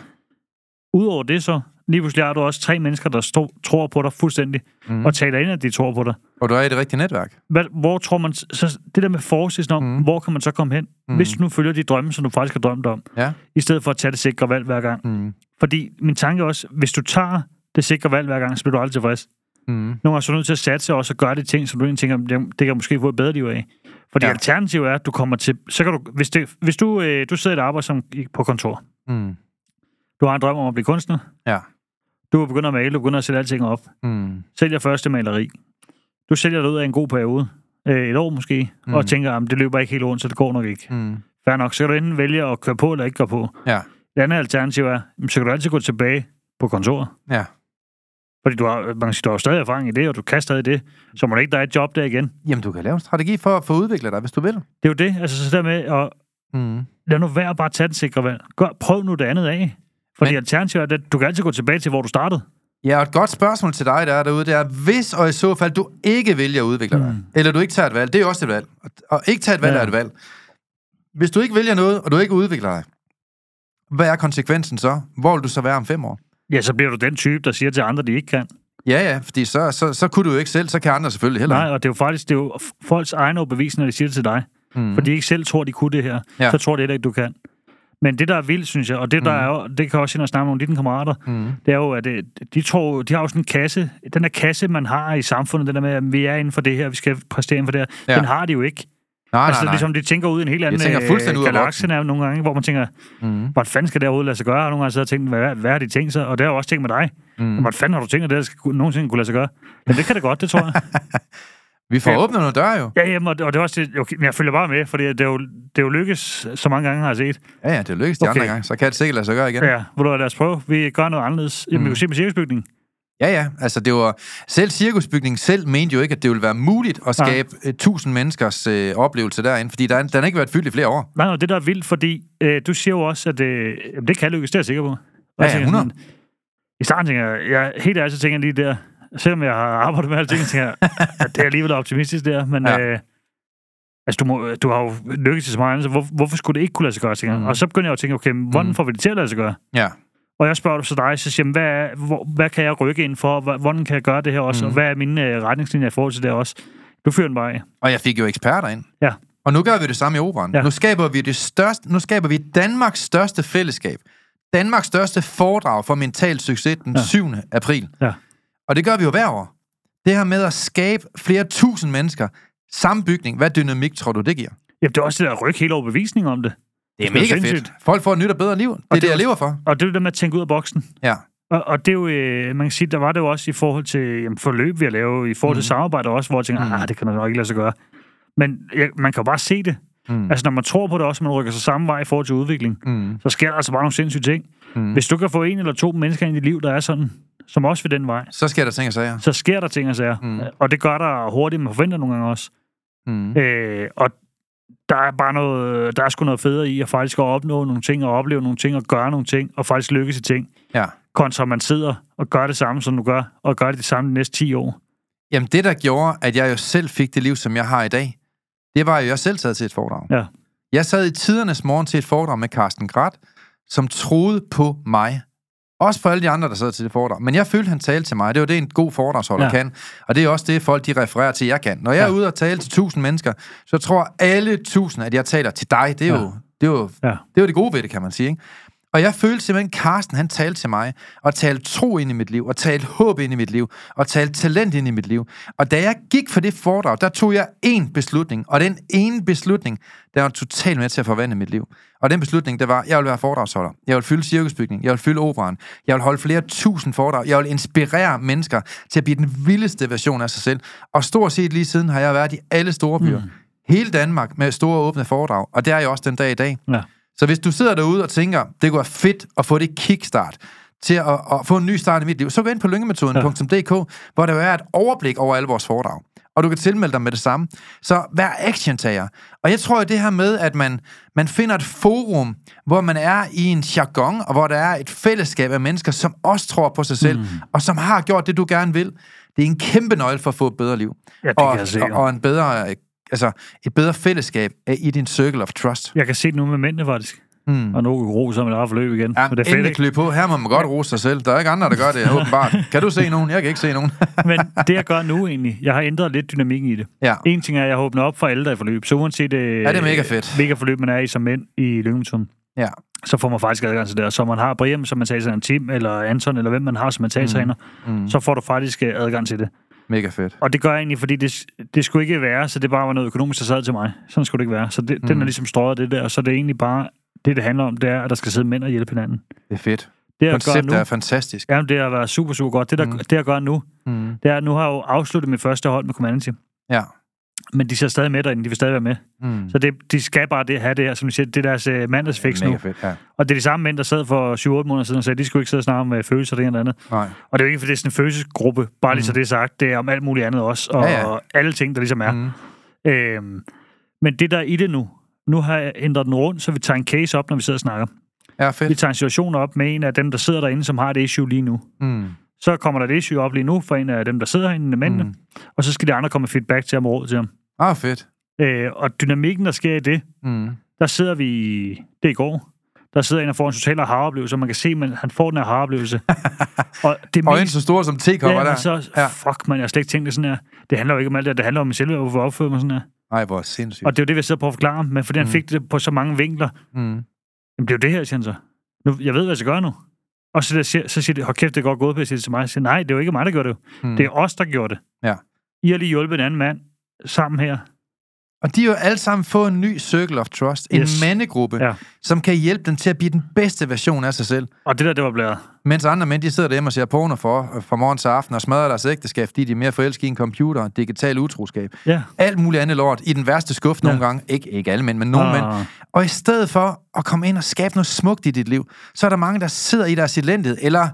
Udover det så, lige pludselig har du også tre mennesker, der stå, tror på dig fuldstændig, mm. og taler ind, at de tror på dig.
og du er i det rigtige netværk.
Hvad, hvor tror man, så det der med forestillelsen om, mm. hvor kan man så komme hen, mm. hvis du nu følger de drømme, som du faktisk har drømt om,
Ja.
i stedet for at tage det sikre valg hver gang.
Mm.
Fordi min tanke er også, hvis du tager det sikre valg hver gang, så bliver du aldrig tilfreds.
Mm.
Nogle gange er du nødt til at satse også og gøre de ting, som du egentlig tænker, det, kan jeg måske få et bedre liv af. Fordi
Ja.
alternativet er, at du kommer til... Så kan du, hvis, det, hvis du, øh, du sidder i et arbejde som, på kontor,
Mm.
du har en drøm om at blive kunstner,
Ja.
Du begynder at male, du begynder at sætte alting op,
Mm.
sælger første maleri, du sælger det ud af en god periode, øh, et år måske,
Mm.
og tænker, at det løber ikke helt rundt, så det går nok ikke.
Mm.
Fair nok, så kan du enten vælge at køre på eller ikke køre på.
Ja.
Det andet alternativ er, så kan du altid gå tilbage på kontoret.
Ja.
Fordi du har, man kan sige, du har stadig erfaring i det, og du kan stadig det. Så må det ikke, der er et job der igen.
Jamen, du kan lave en strategi for at få udviklet dig, hvis du vil.
Det er jo det, altså så der med at
Mm.
lad nu være bare at tage den sikre valg. Gør, prøv nu det andet af. Fordi
Men-
alternativet er, at du kan altid gå tilbage til, hvor du startede.
Ja, og et godt spørgsmål til dig, der er derude, det er, hvis og i så fald du ikke vælger at udvikle dig,
Mm.
eller du ikke tager et valg, det er også et valg. Og- ikke tage et valg
Ja.
er et valg. Hvis du ikke vælger noget, og du ikke udvikler dig, hvad er konsekvensen så? Hvor vil du så være om fem år?
Ja, så bliver du den type, der siger til andre, de ikke kan.
Ja, ja, fordi så, så, så kunne du jo ikke selv, så kan andre selvfølgelig heller.
Nej, og det er jo faktisk det er jo folks egne overbevisning, når de siger det til dig.
Mm.
For de ikke selv tror, de kunne det her.
Ja.
Så tror de heller ikke, du kan. Men det, der er vildt, synes jeg, og det, der
Mm.
er jo, det kan jeg også ind og snakke med nogle af dine kammerater,
Mm.
det er jo, at det, de tror, de har jo sådan en kasse, den der kasse, man har i samfundet, den der med, at vi er inden for det her, vi skal præstere inden for det her,
Ja.
den har de jo ikke.
Nej,
altså,
nej, nej.
ligesom de tænker ud i en helt anden
tænker fuldstændig ud af
galakse nærmest nogle gange, hvor man tænker,
Mm.
hvordan fanden skal det overhovedet lade sig gøre? Og nogle gange jeg og tænkt, hvad, hvad har de tænkt sig? Og det har jeg også tænkt med dig.
Mm.
Hvordan fanden har du tænkt, at det her skal nogensinde kunne lade sig gøre? Men det kan det godt, det tror jeg. (laughs)
Vi får
Ja.
åbnet nogle døre jo.
ja, jamen, og, det, og det er også det, okay, men jeg følger bare med, fordi det er jo, det er jo lykkes så mange gange, har jeg set.
Ja, ja, det lykkes de
Okay.
andre gange. Så kan det sikkert lade sig gøre igen.
Ja, hvor du lad os prøve. Vi gør noget anderledes. Jamen,
Mm.
vi kan se med cirkusbygningen.
Ja, ja. Altså, det var... Selv cirkusbygningen selv mente jo ikke, at det ville være muligt at skabe uh, tusind menneskers uh, oplevelse derinde, fordi der, er- den har ikke været fyldt i flere år.
Nej, og det der er vildt, fordi øh, du siger jo også, at øh, det kan lykkes, det er jeg sikker på. Og
Ja, ja,
tænker
100.
sådan, I starten tænker jeg, jeg helt ærligt, så tænker jeg lige der, selvom jeg har arbejdet med alting, tænker jeg, (laughs) at det er alligevel optimistisk der, men
Ja.
øh, altså, du, må, du har jo lykkes til så meget så hvor, hvorfor skulle det ikke kunne lade sig gøre, tænker jeg.
Mhm.
Og så begynder jeg at tænke, okay, hvordan
Mhm.
får vi det til at lade sig gøre?
Ja.
Og jeg spørger så dig, så siger jeg, hvad, er, hvor, hvad kan jeg rykke ind for? Hvordan kan jeg gøre det her også?
Mhm.
Og hvad er mine øh, retningslinjer i forhold til det også? Du fyrer den bare af.
Og jeg fik jo eksperter ind.
Ja.
Og nu gør vi det samme i operan. Ja. Nu skaber vi det største, nu skaber vi Danmarks største fællesskab. Danmarks største foredrag for mental succes den. Ja. 7. april.
Ja.
Og det gør vi jo hver år. Det her med at skabe flere tusind mennesker, samme bygning, hvad dynamik tror du, det giver?
Jamen, det er også det der at rykke hele overbevisningen om det.
Det er
Det er
mega
sindssygt.
fedt. Folk får et nyt og bedre liv. Det er
det
det,
er
jeg lever for.
Og det er jo det med at tænke ud af boksen.
Ja.
Og, og det er jo, øh, man kan sige, der var det jo også i forhold til jamen, forløb, vi har lavet, i forhold til
Mhm.
samarbejde også, hvor jeg tænker,
Mhm.
ah, det kan nok ikke lade sig gøre. Men jeg, man kan jo bare se det.
Mm.
Altså, når man tror på det også, man rykker sig samme vej i forhold til udvikling,
Mm.
så sker der altså bare nogle sindssyge ting.
Mm.
Hvis du kan få en eller to mennesker ind i dit liv, der er sådan, som også vil den vej,
Så sker der ting og sager.
så sker der ting og sager.
Mm.
Og det gør der hurtigt, man forventer nogle gange også.
Mm.
Øh, og der er bare noget, der er sgu noget federe i at faktisk at opnå nogle ting, og opleve nogle ting, og gøre nogle ting, og faktisk lykkes i ting,
Ja.
kontra man sidder og gør det samme, som du gør, og gør det det samme de næste 10 år.
Jamen, det der gjorde, at jeg jo selv fik det liv, som jeg har i dag, det var jo, jeg selv sad til et foredrag.
Ja.
Jeg sad i tidernes morgen til et foredrag med Carsten Grat, som troede på mig. Også for alle de andre, der sad til det foredrag. Men jeg følte, han talte til mig. Det var det, en god foredragsholder ja. Kan. Og det er også det, folk de refererer til, jeg kan. Når jeg ja. er ude og tale til tusind mennesker, så tror alle tusind, at jeg taler til dig. Det er
Ja.
jo det, er jo,
Ja.
det, er jo det gode ved det, kan man sige. Ikke? Og jeg følte simpelthen, Carsten, han talte til mig, og talte tro ind i mit liv, og talte håb ind i mit liv, og talte talent ind i mit liv. Og da jeg gik for det foredrag, der tog jeg én beslutning, og den ene beslutning, der var totalt med til at forvandle mit liv. Og den beslutning, det var, jeg vil være foredragsholder. Jeg vil fylde cirkusbygning. Jeg vil fylde operan. Jeg vil holde flere tusind foredrag. Jeg vil inspirere mennesker til at blive den vildeste version af sig selv. Og stort set lige siden har jeg været i alle store byer. Mm. Hele Danmark med store åbne foredrag. Og det er jeg også den dag i dag.
Ja.
Så hvis du sidder derude og tænker, det kunne være fedt at få det kickstart til at, at få en ny start i mit liv, så gå ind på lyngemetoden.dk, hvor der er et overblik over alle vores foredrag. Og du kan tilmelde dig med det samme. Så vær action-tager. Og jeg tror, at det her med, at man, man finder et forum, hvor man er i en jargon, og hvor der er et fællesskab af mennesker, som også tror på sig selv, mm. og som har gjort det, du gerne vil, det er en kæmpe nøgle for at få et bedre liv.
Ja, det
og,
kan jeg se,
og, og en bedre, altså, et bedre fællesskab af- i din circle of trust.
Jeg kan se det nu med mændene, faktisk.
Mm.
Og nu roser mit eget forløb igen.
Ja,
Men det er fedt, ikke?
klø på. Her må man godt rose sig selv. Der er ikke andre, der gør det, (laughs) åbenbart. Kan du se nogen? Jeg kan ikke se nogen. (laughs)
Men det, jeg gør nu egentlig, jeg har ændret lidt dynamikken i det.
ja.
En ting er, at jeg åbner op for alle, der er i forløb. Så uanset øh,
Ja, det er mega fedt.
hvilket forløb man er i som mænd i Lyngemetoden,
Ja.
så får man faktisk adgang til det. Og Så man har Brian som mentaltræner, Tim eller Anton, eller hvem man har som mentaltræner,
Mm.
så får du faktisk øh, adgang til det.
Mega fedt.
Og det gør jeg egentlig, fordi det, det skulle ikke være, så det bare var noget økonomisk, der sad til mig. Sådan skulle det ikke være. Så det, mm. den er ligesom strøget det der, så det er egentlig bare, det det handler om, det er, at der skal sidde mænd og hjælpe hinanden.
Det er fedt.
Det
Konceptet
nu,
er fantastisk.
jamen, det har været super, super godt. Det, der,
mm.
det jeg gør nu,
Mm.
det er, at nu har jeg jo afsluttet mit første hold med Community.
Ja.
Men de sidder stadig med derinde, de vil stadig være med.
Mm.
Så det, de skal bare det, have det her, som du siger, det er deres uh, mandagsfix nu.
fedt, ja.
Og det er de samme mænd, der sad for 7-8 måneder siden og sagde, at de skulle ikke sidde og snakke om uh, følelser og det ene og det andet.
Nej.
Og det er jo ikke, fordi det er sådan en følelsesgruppe, bare lige så det er sagt. Det er om alt muligt andet også, og
Ja,
ja,
ja.
alle ting, der ligesom er.
Mm.
Øhm, men det der er i det nu, nu har jeg ændret den rundt, så vi tager en case op, når vi sidder og snakker.
Ja,
Vi
fedt.
tager en situation op med en af dem, der sidder derinde, som har et issue lige nu.
Mm.
Så kommer der et issue op lige nu for en af dem, der sidder herinde, mændene,
Mm.
og så skal de andre komme med feedback til ham og råd til ham.
Ah, fedt.
Øh, og dynamikken, der sker i det,
Mm.
der sidder vi, i- det er i går, der sidder en og får en total aha-oplevelse, og man kan se, at han får den her aha-oplevelse. (laughs) og det
Og en så stor som tekopper
ja,
der.
så,
Ja.
fuck man, jeg har slet ikke tænkt det sådan her. Det handler jo ikke om alt det, det handler om mig selv, hvorfor opfører mig sådan her.
Ej, hvor sindssygt.
Og det er jo det, vi sidder på at forklare men fordi han
Mm.
fik det på så mange vinkler,
Mm.
jamen det er jo det her, siger han så. Nu, jeg ved, hvad jeg skal gøre nu. Og så, der, siger- så siger det, hold kæft, det er godt gået siger til mig. Jeg siger, nej, det er jo ikke mig, der gjorde det.
Mm.
Det er os, der gjorde det.
Ja.
I har lige hjulpet en anden mand sammen her.
Og de har jo alle sammen fået en ny circle of trust. En
Yes.
mandegruppe,
Ja.
som kan hjælpe dem til at blive den bedste version af sig selv.
Og det der, det var blæret.
Mens andre mænd, de sidder derhjemme og ser porno for, fra morgen til aften og smadrer deres ægteskab, fordi de er mere forelskede i en computer, digital utroskab.
Ja.
Alt muligt andet lort i den værste skuff nogle
Ja.
gange. Ikke, ikke alle mænd, men nogle mænd.
Ah.
Og i stedet for at komme ind og skabe noget smukt i dit liv, så er der mange, der sidder i deres elendighed, eller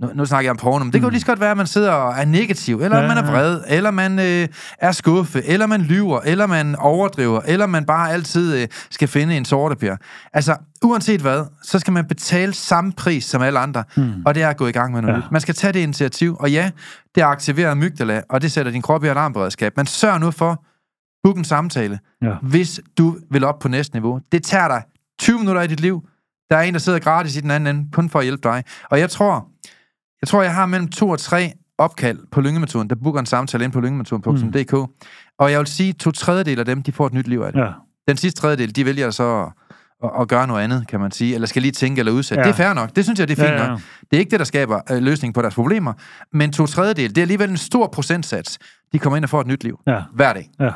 nu, nu snakker jeg om porno, men det kan jo lige så godt være, at man sidder og er negativ, eller.
Ja,
man er vred, eller man øh, er skuffet, eller man lyver, eller man overdriver, eller man bare altid øh, skal finde en sortepær. Altså, uanset hvad, så skal man betale samme pris som alle andre, mm. og det er at gå i gang med noget
Ja.
Man skal tage det initiativ, og ja, det aktiverer amygdala, og det sætter din krop i alarmberedskab. Men sørg nu for, book en samtale,
Ja.
hvis du vil op på næste niveau. Det tager dig 20 minutter i dit liv. Der er en, der sidder gratis i den anden ende, kun for at hjælpe dig. Og jeg tror, jeg tror, jeg har mellem to og tre opkald på lyngemetoden, der booker en samtale ind på lyngemetoden.dk. Mm. Og jeg vil sige, to tredjedel af dem, de får et nyt liv af det.
Ja.
Den sidste tredjedel, de vælger så at, at, at gøre noget andet, kan man sige, eller skal lige tænke eller udsætte. Ja.
Ja.
Det er fair nok. Det synes jeg, det er fint
Ja, ja.
nok. Det er ikke det, der skaber øh, løsning på deres problemer, men to tredjedel, det er alligevel en stor procentsats, de kommer ind og får et nyt liv
Ja.
hver dag.
Ja.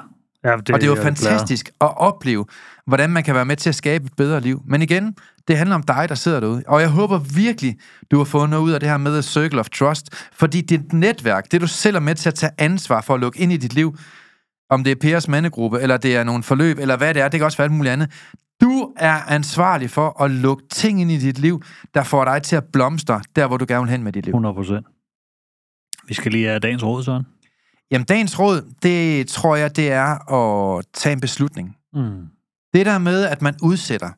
Ja det,
Og det er jo fantastisk at opleve, hvordan man kan være med til at skabe et bedre liv. Men igen, det handler om dig, der sidder derude. Og jeg håber virkelig, du har fået noget ud af det her med Circle of Trust. Fordi dit netværk, det du selv er med til at tage ansvar for at lukke ind i dit liv, om det er Pers mandegruppe, eller det er nogle forløb, eller hvad det er, det kan også være alt muligt andet. Du er ansvarlig for at lukke ting ind i dit liv, der får dig til at blomstre, der hvor du gerne vil hen med dit liv.
100 procent. Vi skal lige have dagens råd, Søren.
Jamen, dagens råd, det tror jeg, det er at tage en beslutning.
Mm.
Det der med, at man udsætter,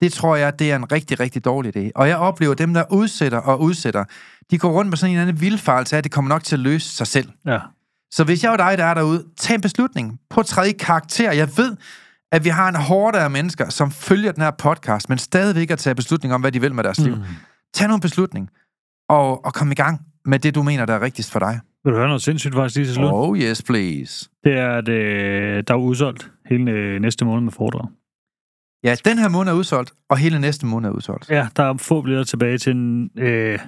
det tror jeg, det er en rigtig, rigtig dårlig idé. Og jeg oplever, at dem, der udsætter og udsætter, de går rundt med sådan en eller anden vildfarelse af, at det kommer nok til at løse sig selv.
Ja.
Så hvis jeg var dig, der er derude, tag en beslutning. På tredje karakter. Jeg ved, at vi har en hårde af mennesker, som følger den her podcast, men stadigvæk ikke at tage beslutning om, hvad de vil med deres liv.
Mm.
Tag nogle beslutning, og, og kom i gang med det, du mener, der er rigtigst for dig.
Vil du høre noget sindssygt faktisk lige til slut?
Oh yes, please.
Det er, at øh, der er udsolgt hele øh, næste måned med foredrag.
Ja, den her måned er udsolgt, og hele næste måned er udsolgt.
Ja, der er få billetter tilbage til en... Øh,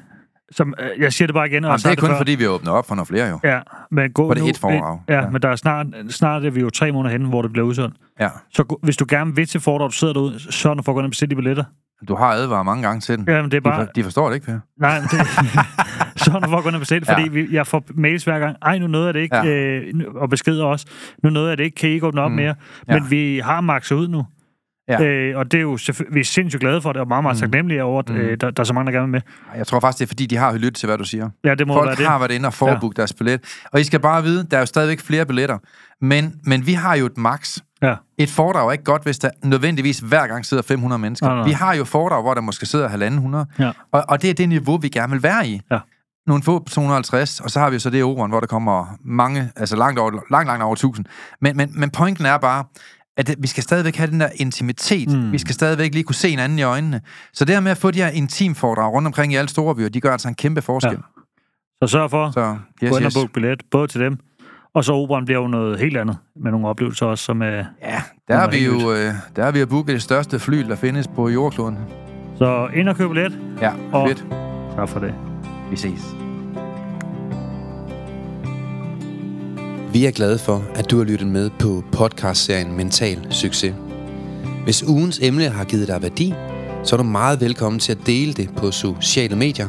som, øh, jeg siger det bare igen. Og
Jamen, det er kun
før.
fordi, vi åbner op for nogle flere jo.
Ja, men gå
Var det
nu,
et foredrag?
Ja,
Ja.
men der er snart, snart er vi jo tre måneder henne, hvor det bliver udsolgt.
Ja.
Så hvis du gerne vil til foredrag, du sidder derude, sørg nu for at gå ind og bestille de billetter.
Du har advaret mange gange til den.
Ja, men det er
De,
bare...
for, de forstår det ikke, Per.
Nej, det, (laughs) så nu for at gå ind og bestille,
Ja.
fordi vi, jeg får mails hver gang. Ej, nu nåede jeg det ikke,
Ja.
øh, og beskeder også. Nu nåede jeg det ikke, kan I ikke åbne op
Mm.
mere?
Ja.
Men vi har makset ud nu. Ja. Øh, og det er jo vi er sindssygt glade for det, og meget, meget mm. taknemmelige over, at mm. øh, der, der er så mange, der gerne vil med.
Jeg tror faktisk, det er fordi, de har lyttet til, hvad du siger.
Ja, det må
Folk
være det.
har været inde og forbooket ja. deres billet. Og I skal bare vide, der er jo stadigvæk flere billetter. Men, men vi har jo et max.
Ja.
Et foredrag er ikke godt, hvis der nødvendigvis hver gang sidder 500 mennesker.
Nej, nej.
Vi har jo foredrag, hvor der måske sidder 1.500.
Ja.
Og, og det er det niveau, vi gerne vil være i.
Ja.
Nogle få 250, og så har vi så det operan, hvor der kommer mange, altså langt, over, langt, langt over 1000. Men, men, men pointen er bare, at det, vi skal stadigvæk have den der intimitet. Mm. Vi skal stadigvæk lige kunne se hinanden i øjnene. Så det her med at få de her intimforedrag rundt omkring i alle store byer, de gør altså en kæmpe forskel.
Ja. Så sørg for
Så,
yes, gå
yes.
billet, både til dem, og så operan bliver jo noget helt andet, med nogle oplevelser også, som er...
Ja, der er vi jo øh, der er vi booket det største fly, der findes på jordkloden.
Så ind og køb billet.
Ja,
Og-
fedt.
Tak for det.
Vi ses.
Vi er glade for, at du har lyttet med på podcastserien Mental Succes. Hvis ugens emne har givet dig værdi, så er du meget velkommen til at dele det på sociale medier.